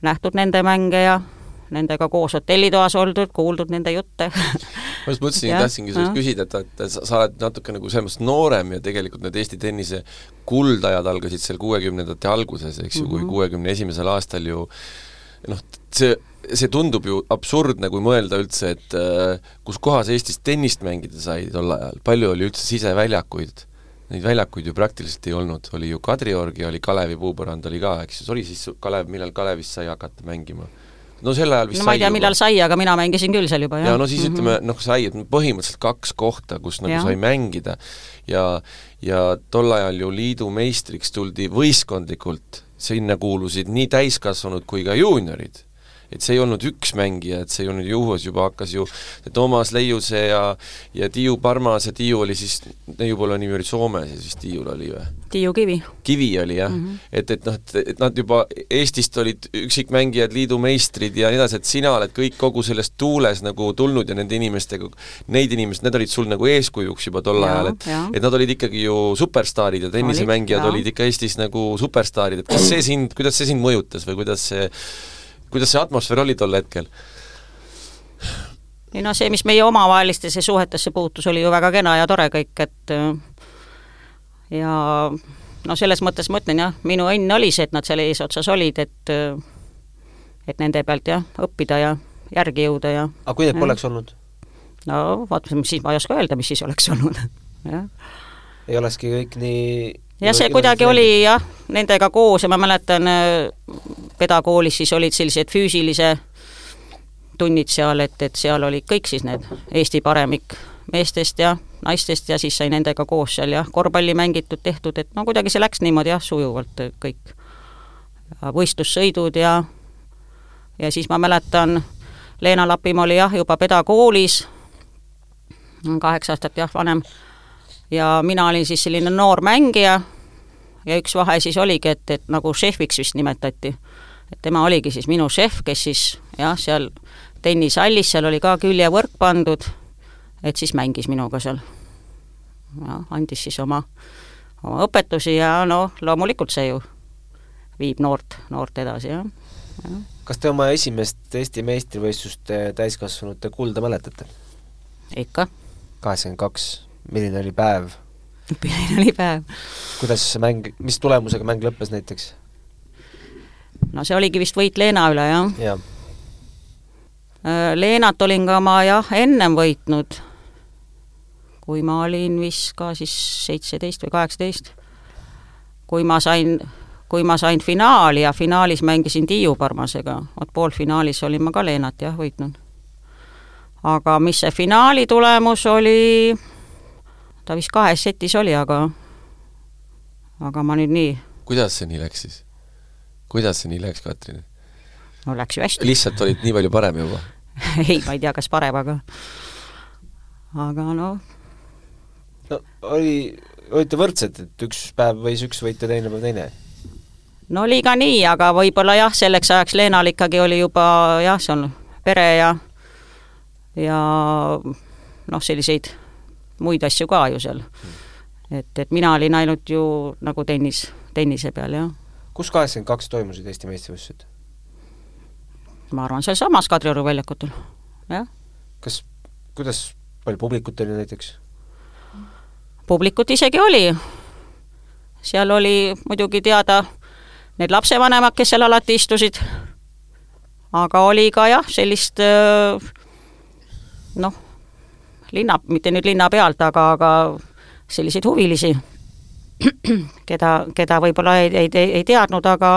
nähtud nende mänge ja nendega koos hotellitoas oldud, kuuldud nende jutte *laughs* ma just mõtlesingi, tahtsingi sinult küsida, et, et sa, sa oled natuke nagu selles mõttes noorem ja tegelikult need Eesti tennise kuldajad algasid seal kuuekümnendate alguses, eks ju mm -hmm., kui mhm. kuuekümne esimesel aastal ju noh, see see tundub ju absurdne, kui mõelda üldse, et äh, kus kohas Eestis tennist mängida sai tol ajal, palju oli üldse siseväljakuid? Neid väljakuid ju praktiliselt ei olnud, oli ju Kadriorgi, oli Kalevi puupõrand oli ka, eks ju, oli siis Kalev, millal Kalevis sai hakata mängima? No sel ajal vist no ma ei tea, millal sai, aga mina mängisin küll seal juba, jah. ja no siis mm -hmm. ütleme, noh, sai, et põhimõtteliselt kaks kohta, kus nagu ja. sai mängida ja ja tol ajal ju liidu meistriks tuldi võistkondlikult, sinna kuulusid nii täiskasvanud kui ka juuniorid et see ei olnud üks mängija, et see ei olnud juhus, juba hakkas ju Toomas Leiuse ja ja Tiiu Parmas ja Tiiu oli siis, neiu poole nimi oli Soomes ja siis Tiiul oli või? Tiiu Kivi. Kivi oli jah mm, -hmm. et, et noh, et, et nad juba Eestist olid üksikmängijad, liidu meistrid ja nii edasi, et sina oled kõik kogu selles tuules nagu tulnud ja nende inimestega, neid inimesed, need olid sul nagu eeskujuks juba tol ajal, et et nad olid ikkagi ju superstaarid ja tennisemängijad olid ikka Eestis nagu superstaarid, et kas see sind, kuidas see sind mõjutas või kuidas see kuidas see atmosfäär oli tol hetkel? ei no see, mis meie omavahelistesse suhetesse puutus, oli ju väga kena ja tore kõik, et ja no selles mõttes ma ütlen jah, minu õnn oli see, et nad seal eesotsas olid, et et nende pealt jah, õppida ja järgi jõuda ja aga kui neid poleks olnud? no vaat, siis ma ei oska öelda, mis siis oleks olnud *laughs* jah. ei olekski kõik nii jah, see kuidagi oli jah, nendega koos ja ma mäletan, pedakoolis siis olid sellised füüsilise tunnid seal, et, et seal olid kõik siis need Eesti paremik meestest ja naistest ja siis sai nendega koos seal jah, korvpalli mängitud, tehtud, et no kuidagi see läks niimoodi jah, sujuvalt kõik. võistlussõidud ja ja siis ma mäletan, Leena Lapimaa oli jah, juba pedakoolis, kaheksa aastat jah, vanem, ja mina olin siis selline noor mängija ja üks vahe siis oligi, et, et nagu šefiks vist nimetati et tema oligi siis minu šef, kes siis jah, seal tennisehallis, seal oli ka küljevõrk pandud, et siis mängis minuga seal. jah, andis siis oma, oma õpetusi ja noh, loomulikult see ju viib noort, noort edasi, jah, jah kas te oma esimest Eesti meistrivõistluste täiskasvanute kulda mäletate? ikka. kaheksakümmend kaks, milline oli päev? milline oli päev? kuidas see mäng, mis tulemusega mäng lõppes näiteks? no see oligi vist võit Leena üle, jah ja.? Äh, Leenat olin ka ma jah, ennem võitnud, kui ma olin vist ka siis seitseteist või kaheksateist. kui ma sain kui ma sain finaali ja finaalis mängisin Tiiu Parmasega, vot poolfinaalis olin ma ka Leenat jah, võitnud. aga mis see finaali tulemus oli, ta vist kahes setis oli, aga aga ma nüüd nii kuidas see nii läks siis? kuidas see nii läks, Katrin? no läks ju hästi. lihtsalt olid nii palju parem juba *laughs* ei, ma ei tea, kas parem, aga aga noh. no oli, olite võrdsed, et üks päev võis üks võita, teine päev teine? no oli ka nii, aga võib-olla jah, selleks ajaks Leenal ikkagi oli juba jah, see on pere ja ja noh, selliseid muid asju ka ju seal. et, et mina olin ainult ju nagu tennis, tennise peal, jah. kus kaheksakümmend kaks toimusid Eesti meistrivõistlused? ma arvan, sealsamas Kadrioru väljakutel, jah. kas, kuidas, palju publikut oli näiteks? publikut isegi oli. seal oli muidugi teada need lapsevanemad, kes seal alati istusid, aga oli ka jah, sellist noh, linna, mitte nüüd linna pealt, aga, aga selliseid huvilisi, keda, keda võib-olla ei, ei, ei, ei teadnud, aga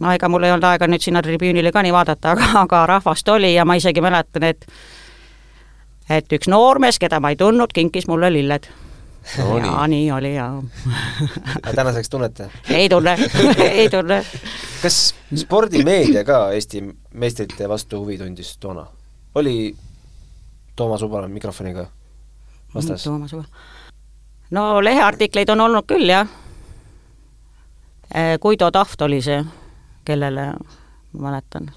no ega mul ei olnud aega nüüd sinna tribüünile ka nii vaadata, aga, aga rahvast oli ja ma isegi mäletan, et et üks noormees, keda ma ei tundnud, kinkis mulle lilled no,. jaa, nii oli jaa aga tänaseks tunnete? ei tunne *laughs* ei tunne. kas spordimeedia ka Eesti meistrite vastu huvi tundis toona? oli Toomas Ubala mikrofoniga vastas? Toomas Ubala. no leheartikleid on olnud küll, jah. Guido Taft oli see, kellele, ma mäletan,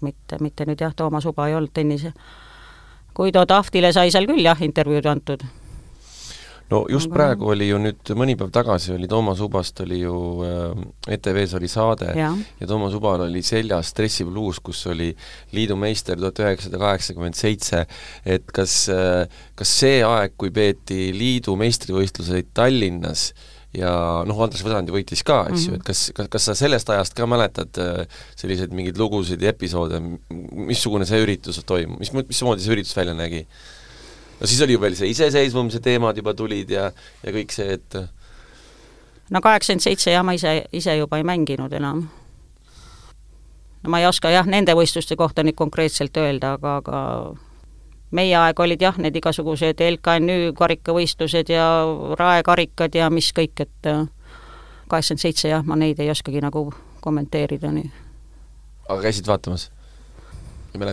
mitte, mitte nüüd jah, Toomas Uba ei olnud tennise. Guido Taftile sai seal küll jah, intervjuud antud no just aga... praegu oli ju nüüd, mõni päev tagasi oli Toomas Ubast oli ju äh,, ETV-s oli saade ja, ja Toomas Ubal oli seljas dressipluus, kus oli liidu meister tuhat üheksasada kaheksakümmend seitse, et kas äh,, kas see aeg, kui peeti liidu meistrivõistluseid Tallinnas, ja noh, Andres Võsandi võitis ka, eks mm -hmm. ju, mhm. et kas, kas, kas sa sellest ajast ka mäletad äh, selliseid mingeid lugusid ja episoode, missugune see üritus toimus, mis, mismoodi see üritus välja nägi? No siis oli veel see iseseisvumise teemad juba tulid ja, ja kõik see, et no kaheksakümmend seitse jah, ma ise, ise juba ei mänginud enam. no ma ei oska jah, nende võistluste kohta nüüd konkreetselt öelda, aga, aga meie aeg olid jah, need igasugused LKNÜ karikavõistlused ja raekarikad ja mis kõik, et äh, kaheksakümmend seitse jah, ma neid ei oskagi nagu kommenteerida nii. aga käisid vaatamas?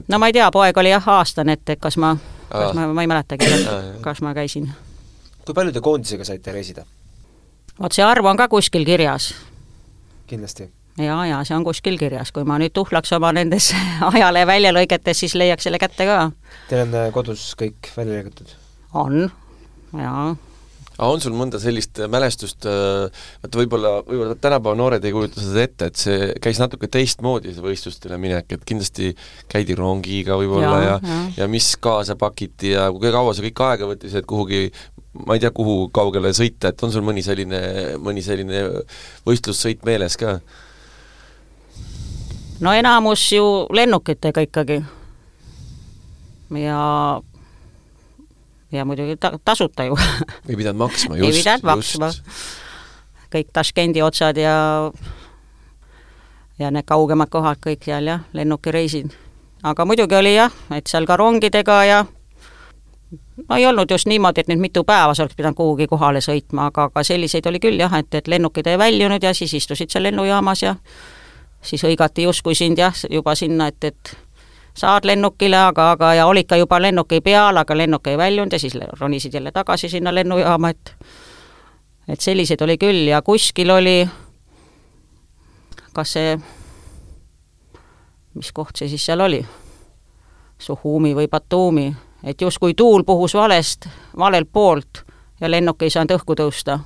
no ma ei tea, poeg oli jah aastane, et kas ma kas ma, ma ei mäletagi, kas ma käisin. kui palju te koondisega saite reisida? vot see arv on ka kuskil kirjas. kindlasti? jaa, jaa, see on kuskil kirjas, kui ma nüüd tuhlaks oma nendes *laughs* ajalehe väljalõigetes, siis leiaks selle kätte ka. Teil on äh, kodus kõik välja lõigatud? on, jaa aga on sul mõnda sellist mälestust, äh, vaata võib-olla, võib-olla tänapäeva noored ei kujuta seda ette, et see käis natuke teistmoodi, see võistlustele minek, et kindlasti käidi rongiga võib-olla ja, ja, ja, ja mis kaasa pakiti ja kui kaua see kõik aega võttis, et kuhugi ma ei tea, kuhu kaugele sõita, et on sul mõni selline, mõni selline võistlussõit meeles ka? no enamus ju lennukitega ikkagi. ja ja muidugi ta-, tasuta ju ei pidanud maksma, just. ei pidanud maksma. kõik Taškendi otsad ja ja need kaugemad kohad kõik seal jah, lennukireisid. aga muidugi oli jah, et seal ka rongidega ja no ei olnud just niimoodi, et nüüd mitu päeva sa oleks pidanud kuhugi kohale sõitma, aga, aga selliseid oli küll jah, et, et lennukid ei väljunud ja siis istusid seal lennujaamas ja siis hõigati justkui sind jah, juba sinna, et, et saad lennukile, aga, aga ja olid ka juba lennuki peal, aga lennuk ei väljunud ja siis ronisid jälle tagasi sinna lennujaama, et et selliseid oli küll ja kuskil oli kas see, mis koht see siis seal oli, Suhumi või Batumi, et justkui tuul puhus valest, valelt poolt ja lennuk ei saanud õhku tõusta.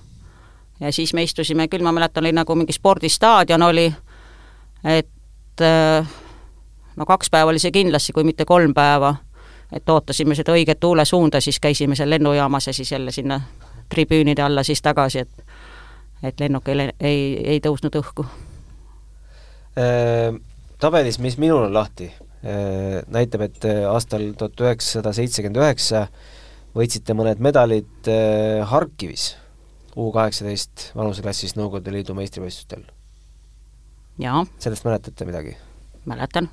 ja siis me istusime küll, ma mäletan, oli nagu mingi spordistaadion oli, et äh, no kaks päeva oli see kindlasti, kui mitte kolm päeva, et ootasime seda õiget tuulesuunda, siis käisime seal lennujaamas ja siis jälle sinna tribüünide alla siis tagasi, et et lennuk ei, ei, ei tõusnud õhku äh,. Tabelis, mis minul on lahti äh,, näitab, et äh, aastal tuhat üheksasada seitsekümmend üheksa võitsite mõned medalid Harkivis U kaheksateist vanuseklassis Nõukogude Liidu meistrivõistlustel. sellest mäletate midagi? Mäletan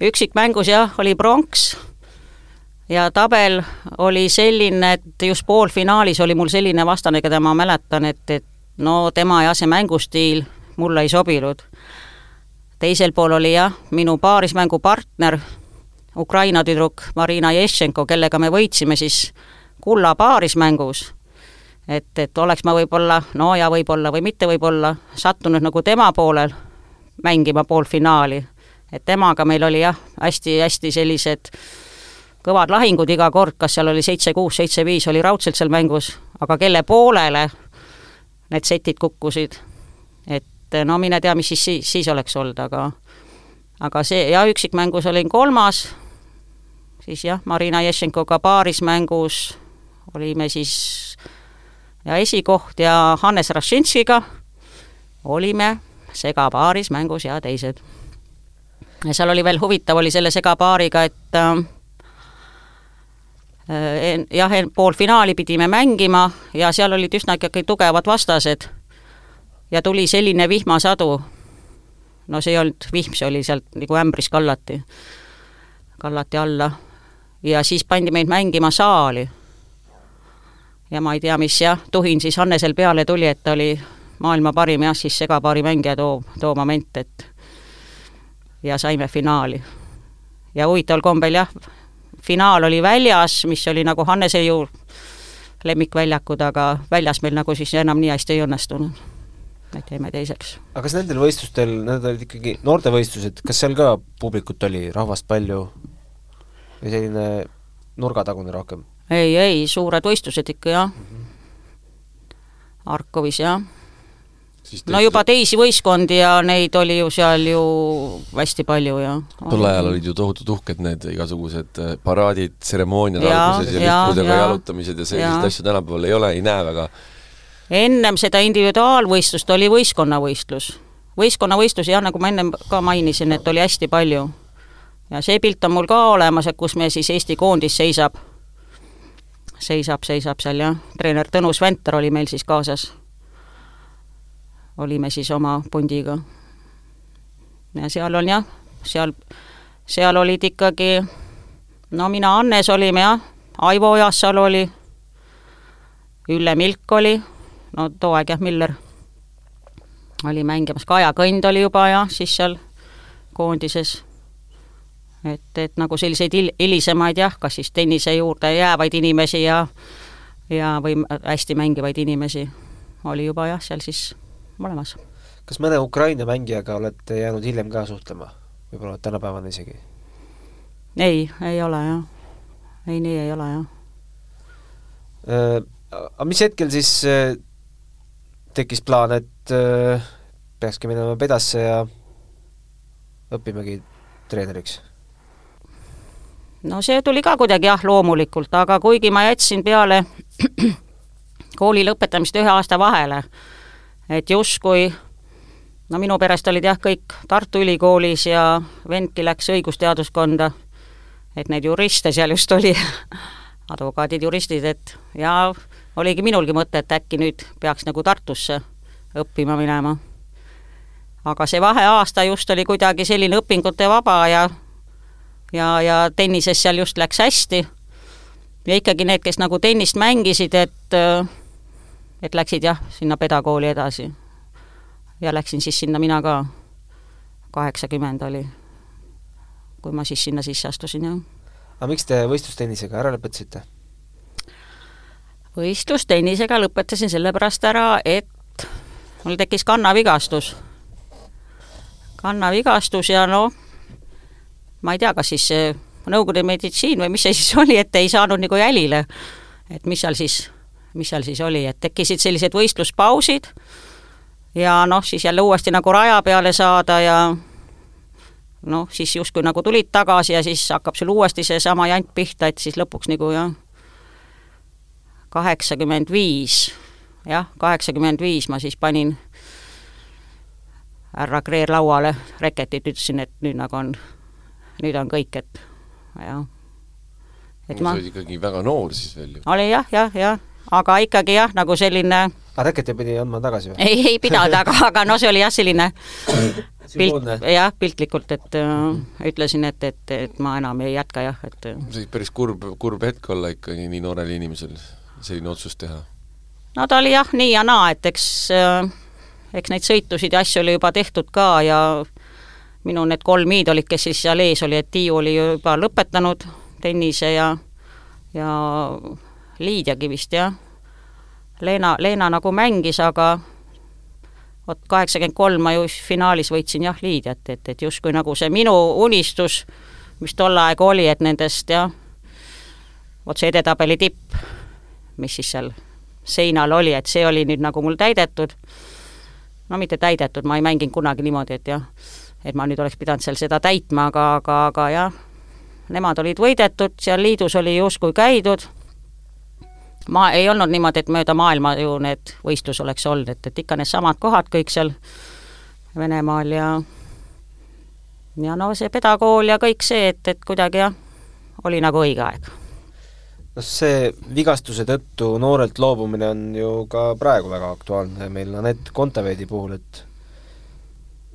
üksikmängus jah, oli pronks ja tabel oli selline, et just poolfinaalis oli mul selline vastane, keda ma mäletan, et, et no tema ja see mängustiil mulle ei sobinud. teisel pool oli jah, minu paarismängu partner, Ukraina tüdruk Marina Ješenko, kellega me võitsime siis kulla paarismängus. et, et oleks ma võib-olla, no ja võib-olla või mitte võib-olla, sattunud nagu tema poolel mängima poolfinaali. et temaga meil oli jah, hästi-hästi sellised kõvad lahingud iga kord, kas seal oli seitse-kuus, seitse-viis oli raudselt seal mängus, aga kelle poolele need setid kukkusid. et no mine tea, mis siis, siis, siis oleks olnud, aga aga see, ja üksikmängus olin kolmas, siis jah, Marina Ješenkoga paarismängus olime siis ja esikoht ja Hannes Rašinskiga olime segapaaris mängus ja teised. ja seal oli veel huvitav, oli selle segapaariga, et äh, jah, poolfinaali pidime mängima ja seal olid üsna ikkagi tugevad vastased. ja tuli selline vihmasadu, no see ei olnud vihm, see oli sealt nagu ämbris kallati, kallati alla. ja siis pandi meid mängima saali. ja ma ei tea, mis jah, tuhin siis Hannesel peale tuli, et ta oli maailma parim jah, siis segapaari mängija too, too moment, et ja saime finaali. ja huvitaval kombel jah, finaal oli väljas, mis oli nagu Hannese ju lemmikväljakud, aga väljas meil nagu siis enam nii hästi ei õnnestunud. et jäime teiseks. aga kas nendel võistlustel, need olid ikkagi noortevõistlused, kas seal ka publikut oli, rahvast palju või selline nurgatagune rohkem? ei, ei, suured võistlused ikka jah mm. -hmm. Arkovis jah no juba teisi võistkondi ja neid oli ju seal ju hästi palju ja tol ajal olid ju tohutult uhked need igasugused äh, paraadid, tseremooniad alguses ja, ja lipudega jalutamised ja selliseid asju tänapäeval ei ole, ei näe väga. ennem seda individuaalvõistlust oli võistkonnavõistlus. võistkonnavõistlusi jah, nagu ma ennem ka mainisin, et oli hästi palju. ja see pilt on mul ka olemas, et kus me siis Eesti koondis seisab, seisab, seisab seal jah, treener Tõnu Sventer oli meil siis kaasas olime siis oma pundiga. ja seal on jah, seal, seal olid ikkagi, no mina, Hannes olime jah, Aivo Ojassal oli, Ülle Milk oli, no too aeg jah, Miller oli mängimas, Kaja Kõnd oli juba jah, siis seal koondises. et, et nagu selliseid hil-, hilisemaid jah, kas siis tennise juurde jäävaid inimesi ja ja, või hästi mängivaid inimesi oli juba jah, seal siis olemas. kas mõne Ukraina mängijaga olete jäänud hiljem ka suhtlema, võib-olla tänapäevani isegi? ei, ei ole jah. ei, nii ei ole jah äh,. Aga mis hetkel siis äh, tekkis plaan, et äh, peakski minema pedasse ja õppimegi treeneriks? no see tuli ka kuidagi jah, loomulikult, aga kuigi ma jätsin peale *clears throat* kooli lõpetamist ühe aasta vahele, et justkui no minu perest olid jah, kõik Tartu Ülikoolis ja vendki läks õigusteaduskonda, et neid juriste seal just oli *laughs* advokaadid, juristid, et ja oligi minulgi mõte, et äkki nüüd peaks nagu Tartusse õppima minema. aga see vaheaasta just oli kuidagi selline õpingute vaba ja ja, ja tennises seal just läks hästi ja ikkagi need, kes nagu tennist mängisid, et et läksid jah, sinna pedakooli edasi. ja läksin siis sinna mina ka, kaheksakümmend oli, kui ma siis sinna sisse astusin, jah. aga miks te võistlustennisega ära lõpetasite? võistlustennisega lõpetasin sellepärast ära, et mul tekkis kannavigastus. kannavigastus ja noh, ma ei tea, kas siis Nõukogude meditsiin või mis see siis oli, et ei saanud nagu jälile, et mis seal siis mis seal siis oli, et tekkisid sellised võistluspausid ja noh, siis jälle uuesti nagu raja peale saada ja noh, siis justkui nagu tulid tagasi ja siis hakkab sul uuesti seesama jant pihta, et siis lõpuks nagu jah, kaheksakümmend viis, jah, kaheksakümmend viis ma siis panin härra Kreer lauale reketit, ütlesin, et nüüd nagu on, nüüd on kõik, et jah. et ma sa olid ikkagi väga noor siis veel ju. oli jah, jah, jah, aga ikkagi jah, nagu selline aga reketi pidi andma tagasi või? ei, ei pidanud, aga, *laughs* aga no see oli jah, selline pilt, jah, piltlikult, et äh, ütlesin, et, et, et ma enam ei jätka jah, et see oli päris kurb, kurb hetk olla ikkagi nii noorel inimesel, selline otsus teha. no ta oli jah, nii ja naa, et eks äh, eks neid sõitusid ja asju oli juba tehtud ka ja minu need kolm iidolid, kes siis seal ees oli, et Tiiu oli juba lõpetanud tennise ja ja Liidiagi vist jah. Leena, Leena nagu mängis, aga vot kaheksakümmend kolm ma ju finaalis võitsin jah Liidiat, et, et justkui nagu see minu unistus, mis tol aeg oli, et nendest jah, vot see edetabeli tipp, mis siis seal seinal oli, et see oli nüüd nagu mul täidetud, no mitte täidetud, ma ei mänginud kunagi niimoodi, et jah, et ma nüüd oleks pidanud seal seda täitma, aga, aga, aga jah, nemad olid võidetud, seal liidus oli justkui käidud ma, ei olnud niimoodi, et mööda maailma ju need võistlus oleks olnud, et, et ikka needsamad kohad kõik seal Venemaal ja ja no see pedakool ja kõik see, et, et kuidagi jah, oli nagu õige aeg. no see vigastuse tõttu noorelt loobumine on ju ka praegu väga aktuaalne meil Anett Kontaveidi puhul, et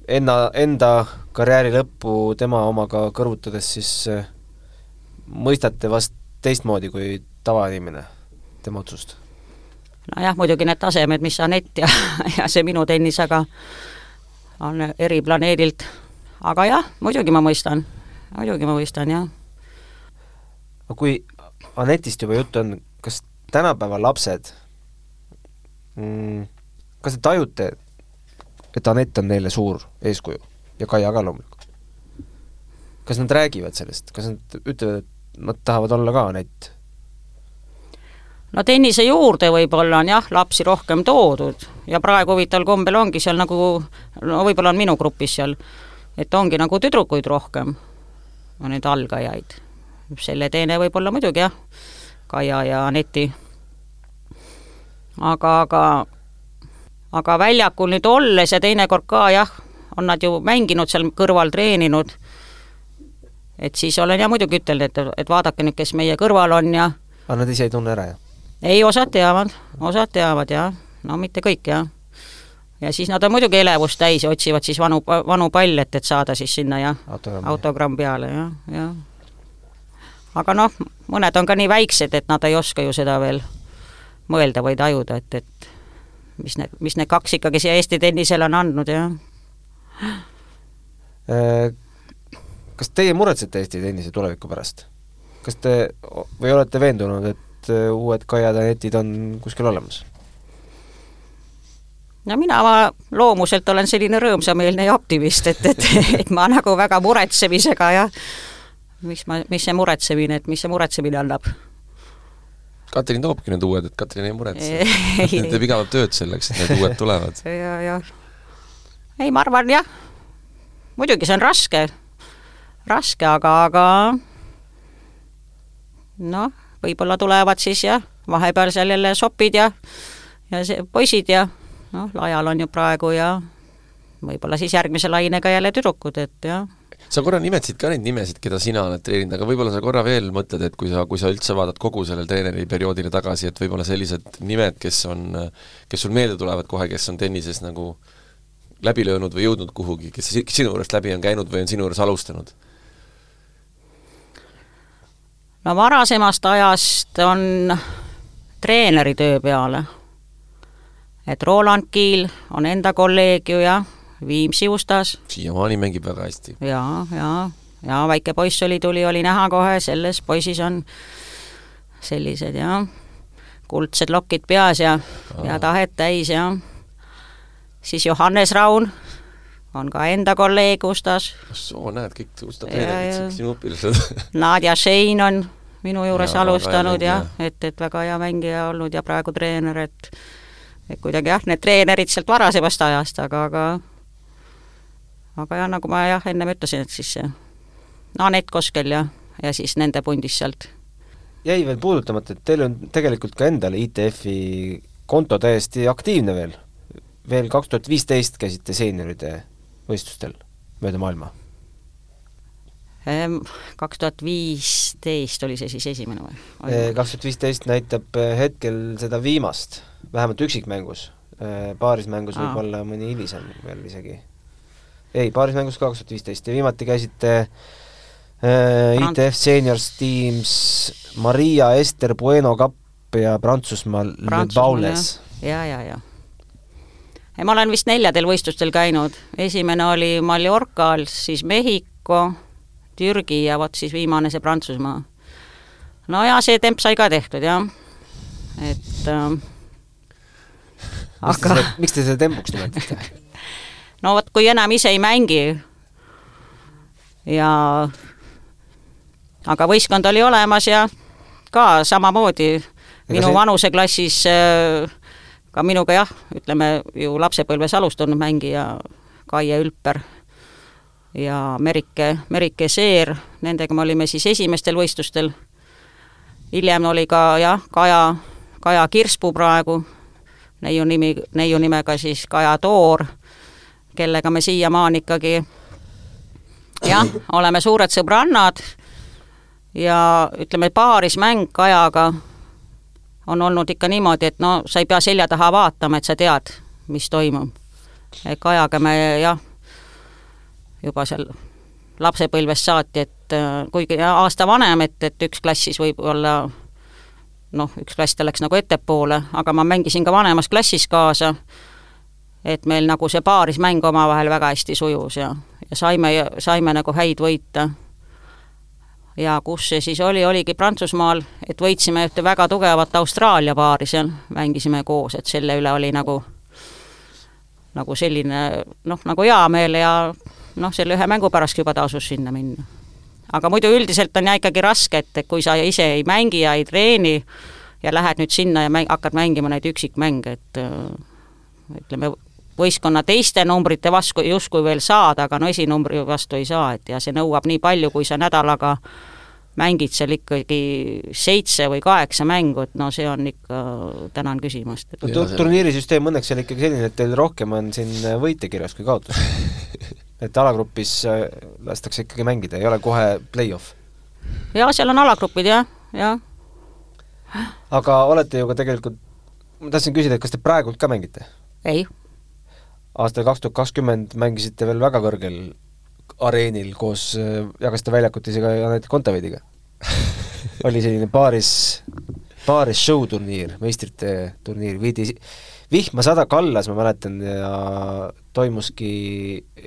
enna, enda karjääri lõppu tema omaga kõrvutades, siis eh, mõistate vast teistmoodi kui tavainimene tema otsust? nojah, muidugi need tasemed, mis Anett ja, *laughs* ja see minu tennis, aga on eri planeedilt. aga jah, muidugi ma mõistan, muidugi ma mõistan, jah. aga kui Anetist juba juttu on, kas tänapäeva lapsed mm,, kas te tajute, et Anett on neile suur eeskuju ja Kaia ka loomulikult? kas nad räägivad sellest, kas nad ütlevad, et nad tahavad olla ka Anett? No tennise juurde võib-olla on jah, lapsi rohkem toodud ja praegu huvitaval kombel ongi seal nagu, no võib-olla on minu grupis seal, et ongi nagu tüdrukuid rohkem, neid algajaid. selle teene võib-olla muidugi jah, Kaia ja Aneti. aga, aga, aga väljakul nüüd olles ja teinekord ka jah, on nad ju mänginud seal kõrval, treeninud, et siis olen ja muidugi ütelnud, et, et vaadake nüüd, kes meie kõrval on ja aga nad ise ei tunne ära, jah? Ei, osad teavad, osad teavad jah, no mitte kõik jah. ja siis nad on muidugi elevust täis ja otsivad siis vanu, vanu palle, et, et saada siis sinna jah, autogramm peale jah, jah. aga noh, mõned on ka nii väiksed, et nad ei oska ju seda veel mõelda või tajuda, et, et mis need, mis need kaks ikkagi siia Eesti tennisele on andnud, jah. Äh, kas teie muretsete Eesti tennise tuleviku pärast? kas te või olete veendunud, et et äh, uued Kaiad ja Netid on kuskil olemas? no mina loomuselt olen selline rõõmsameelne ja optimist, et, et, *laughs* et ma nagu väga muretsemisega ja mis ma, mis see muretsemine, et mis see muretsemine annab? Katrin toobki need uued, et Katrin ei muretse. *laughs* teeb igavat tööd selleks, et need uued tulevad. *laughs* ja, ja ei, ma arvan jah, muidugi see on raske, raske, aga, aga noh, võib-olla tulevad siis jah, vahepeal seal jälle sopid ja ja see poisid ja noh, laial on ju praegu ja võib-olla siis järgmise lainega jälle tüdrukud, et jah. sa korra nimetasid ka neid nimesid, keda sina oled treeninud, aga võib-olla sa korra veel mõtled, et kui sa, kui sa üldse vaatad kogu sellele treeneri perioodile tagasi, et võib-olla sellised nimed, kes on, kes sul meelde tulevad kohe, kes on tennises nagu läbi löönud või jõudnud kuhugi, kes sinu juurest läbi on käinud või on sinu juures alustanud no varasemast ajast on treeneri töö peale. et Roland Kiil on enda kolleeg ju ja Viimsi Ustas. siiamaani mängib väga hästi. jaa, jaa, ja väike poiss oli, tuli, oli näha kohe, selles poisis on sellised jah, kuldsed lokid peas ja, ja tahet täis ja siis Johannes Raun on ka enda kolleeg Ustas. soo, näed, kõik Usta treenerid, sinu õpilased *laughs* Nadja Šein on minu juures ja, alustanud jah, et, et väga hea mängija olnud ja praegu treener, et et kuidagi jah, need treenerid sealt varasemast ajast, aga, aga aga jah, nagu ma jah, ennem ütlesin, et siis see Anett Koskel ja, ja siis nende pundis sealt. jäi veel puudutamata, et teil on tegelikult ka endal ITF-i konto täiesti aktiivne veel. veel kaks tuhat viisteist käisite seenioride võistlustel mööda maailma Ehm, kaks tuhat viisteist oli see siis esimene või? kaks tuhat viisteist näitab eh, hetkel seda viimast, vähemalt üksikmängus. Paarismängus võib olla mõni hilisem veel isegi. ei, paarismängus ka kaks tuhat viisteist ja viimati käisite äh, ITF Seniors Teams Maria Ester Bueno Cup ja Prantsusmaal Le Baules. ja, ja ja ma olen vist neljadel võistlustel käinud, esimene oli Mallorcal, siis Mehhiko, Türgi ja vot siis viimane see Prantsusmaa. no ja see temp sai ka tehtud jah, et äh, aga miks te seda tempuks nimetate *laughs* no vot, kui enam ise ei mängi ja aga võistkond oli olemas ja ka samamoodi minu see... vanuseklassis äh, ka minuga jah, ütleme ju lapsepõlves alustanud mängija Kaie Ülper ja Merike, Merike Seer, nendega me olime siis esimestel võistlustel. hiljem oli ka jah, Kaja, Kaja Kirspuu praegu, neiu nimi, neiu nimega siis Kaja Toor, kellega me siiamaani ikkagi jah, oleme suured sõbrannad ja ütleme, paarismäng Kajaga on olnud ikka niimoodi, et no sa ei pea selja taha vaatama, et sa tead, mis toimub. Kajaga me jah, juba seal lapsepõlvest saati, et äh, kuigi aasta vanem, et, et üks klass siis võib olla noh, üks klass ta läks nagu ettepoole, aga ma mängisin ka vanemas klassis kaasa, et meil nagu see paarismäng omavahel väga hästi sujus ja, ja saime, saime nagu häid võita. Ja kus see siis oli, oligi Prantsusmaal, et võitsime ühte väga tugevat Austraalia paari seal, mängisime koos, et selle üle oli nagu nagu selline noh, nagu hea meel ja noh, selle ühe mängu pärast juba tasus sinna minna. aga muidu üldiselt on jah ikkagi raske, et kui sa ise ei mängi ja ei treeni ja lähed nüüd sinna ja mäng, hakkad mängima neid üksikmänge, et ütleme, võistkonna teiste numbrite vastu justkui veel saad, aga no esinumbri vastu ei saa, et ja see nõuab nii palju, kui sa nädalaga mängid seal ikkagi seitse või kaheksa mängu, et no see on ikka, tänan küsimast. no turniirisüsteem õnneks on ikkagi selline, et teil rohkem on siin võite kirjas kui kaotusi *laughs* et alagrupis äh, lastakse ikkagi mängida, ei ole kohe play-off? jaa, seal on alagrupid jah, jah. aga olete ju ka tegelikult, ma tahtsin küsida, et kas te praegult ka mängite? ei. Aastal kaks tuhat kakskümmend mängisite veel väga kõrgel areenil koos, äh, jagasite väljakut isegi Anett Kontaveidiga *laughs* oli selline paaris, paaris show-turniir, meistrite turniir, viidi vihma sada kallas, ma mäletan, ja toimuski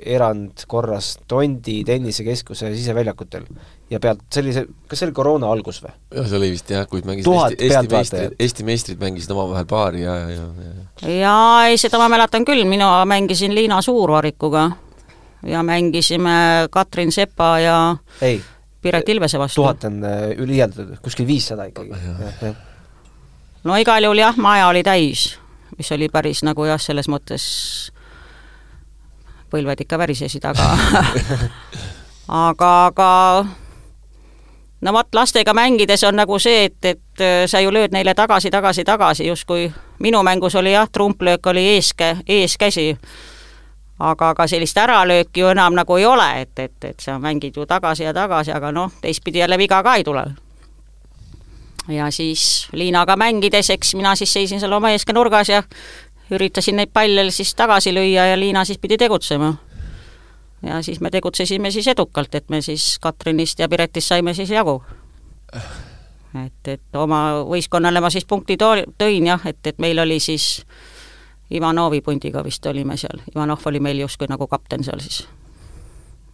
erandkorras Tondi tennisekeskuse siseväljakutel. ja pealt, see oli see, kas see oli koroona algus või? jah, see oli vist jah, kui mängisid Eesti, Eesti meistrid, Eesti meistrid mängisid omavahel paari ja, ja, ja jaa, ei, seda ma mäletan küll, mina mängisin Liina Suurvarikuga ja mängisime Katrin Sepa ja ei, Piret Ilvese vastu. tuhat on äh, üliialdatud, kuskil viissada ikkagi. no igal juhul jah, maja oli täis mis oli päris nagu jah, selles mõttes põlved ikka värisesid, aga *laughs* aga, aga no vot, lastega mängides on nagu see, et, et äh, sa ju lööd neile tagasi, tagasi, tagasi, justkui minu mängus oli jah, trumplöök oli eeskä-, eeskäsi, aga, aga sellist äralööki ju enam nagu ei ole, et, et, et sa mängid ju tagasi ja tagasi, aga noh, teistpidi jälle viga ka ei tule ja siis Liinaga mängides, eks mina siis seisin seal oma eeske nurgas ja üritasin neid palle siis tagasi lüüa ja Liina siis pidi tegutsema. ja siis me tegutsesime siis edukalt, et me siis Katrinist ja Piretist saime siis jagu. et, et oma võistkonnale ma siis punkti too-, tõin jah, et, et meil oli siis Ivanovi pundiga vist olime seal, Ivanov oli meil justkui nagu kapten seal siis.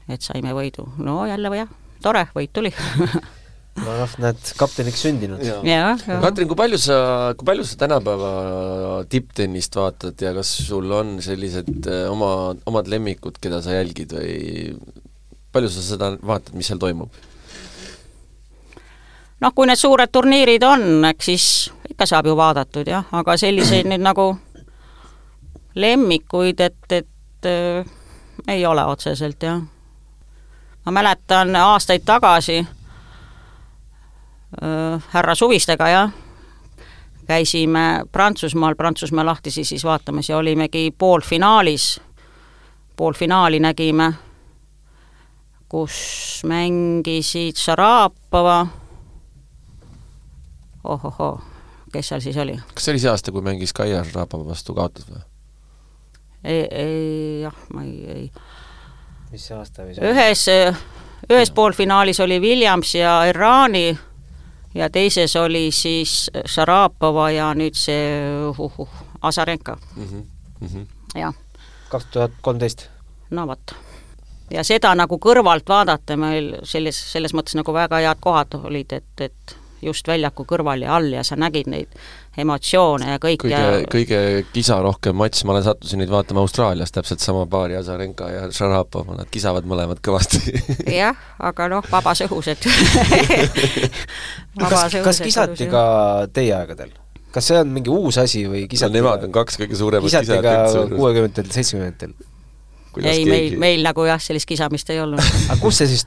et saime võidu, no jälle jah, tore, võit tuli *laughs* noh, näed, kapteniks sündinud. Katrin, kui palju sa, kui palju sa tänapäeva tipptennist vaatad ja kas sul on sellised eh, oma, omad lemmikud, keda sa jälgid või palju sa seda vaatad, mis seal toimub? noh, kui need suured turniirid on, eks siis ikka saab ju vaadatud jah, aga selliseid nüüd nagu lemmikuid, et, et äh, ei ole otseselt, jah. ma mäletan aastaid tagasi härra Suvistega, jah, käisime Prantsusmaal, Prantsusmaa lahtisi siis vaatamas ja olimegi poolfinaalis, poolfinaali nägime, kus mängisid Šarapova, ohohoo, kes seal siis oli? kas see oli see aasta, kui mängis Kaia Šarapova vastu, kaotas või? ei, ei jah, ma ei, ei. mis see aasta võis olla? ühes, ühes poolfinaalis oli Williams ja Irani ja teises oli siis Šarapova ja nüüd see uh, uh, Azarenka mm. -hmm. Mm -hmm. jah. kaks tuhat kolmteist? no vot. ja seda nagu kõrvalt vaadata meil selles, selles mõttes nagu väga head kohad olid, et, et just väljaku kõrval ja all ja sa nägid neid emotsioone ja kõike. Kõige ja..., kõige kisarohkem matš, ma olen, sattusin neid vaatama Austraalias, täpselt sama paari, Azarenka ja Šarapov, nad kisavad mõlemad kõvasti. *laughs* Jah, aga noh, vabas õhus, et *laughs* kas, kas kisati ka teie aegadel? kas see on mingi uus asi või kisati no, nemad on kaks kõige suuremat kisati ka kuuekümnendatel, seitsmekümnendatel? ei, meil, meil nagu jah, sellist kisamist ei olnud. Aga kus see siis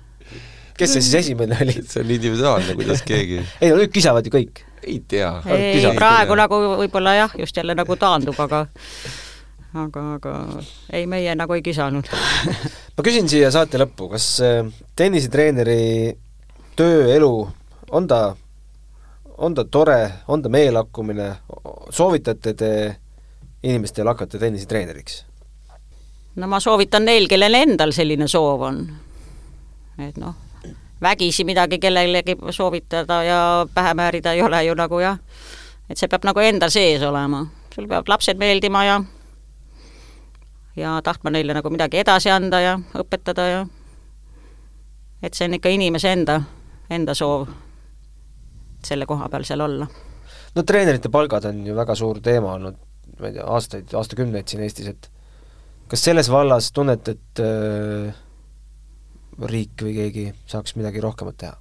kes see siis esimene oli? see on individuaalne, kuidas keegi *laughs* ei no nüüd kisavad ju kõik. ei tea. ei, praegu nagu võib-olla jah, just jälle nagu taandub, aga aga, aga ei, meie nagu ei kisanud *laughs* ma küsin siia saate lõppu, kas äh, tennisetreeneri tööelu, on ta, on ta tore, on ta meelakkumine, soovitate te inimestel hakata tennisetreeneriks? no ma soovitan neil, kellel endal selline soov on. et noh, vägisi midagi kellelegi soovitada ja pähe määrida ei ole ju nagu jah, et see peab nagu enda sees olema, sul peavad lapsed meeldima ja ja tahtma neile nagu midagi edasi anda ja õpetada ja et see on ikka inimese enda, enda soov selle koha peal seal olla. no treenerite palgad on ju väga suur teema olnud, ma ei tea, aastaid, aastakümneid siin Eestis, et kas selles vallas tunned, et äh, riik või keegi saaks midagi rohkemat teha?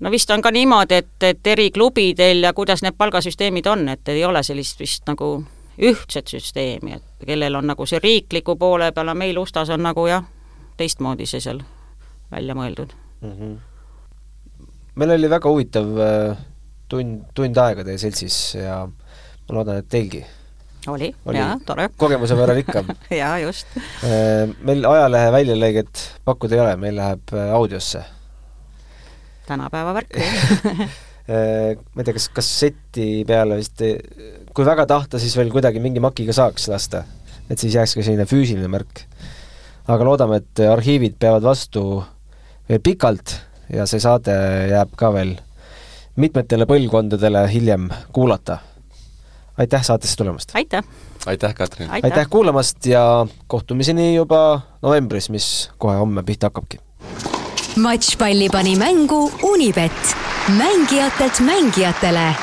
no vist on ka niimoodi, et, et eri klubidel ja kuidas need palgasüsteemid on, et ei ole sellist vist nagu ühtset süsteemi, et kellel on nagu see riikliku poole peal, aga meil Ustas on nagu jah, teistmoodi see seal välja mõeldud mm. -hmm. meil oli väga huvitav äh, tund, tund aega teie seltsis ja ma loodan, et teilgi oli, oli., jaa, tore. kogemuse võrral ikka *laughs* jaa, just. Äh, meil ajalehe väljalõiget pakkuda ei ole, meil läheb äh, audiosse. tänapäeva värk *laughs* äh, ma ei tea, kas kasseti peale vist, kui väga tahta, siis veel kuidagi mingi makiga saaks lasta. et siis jääks ka selline füüsiline märk. aga loodame, et arhiivid peavad vastu veel pikalt ja see saade jääb ka veel mitmetele põlvkondadele hiljem kuulata aitäh saatesse tulemast! aitäh! aitäh, Katrin! aitäh, aitäh kuulamast ja kohtumiseni juba novembris, mis kohe homme pihta hakkabki. matšpalli pani mängu Unibet, mängijatelt mängijatele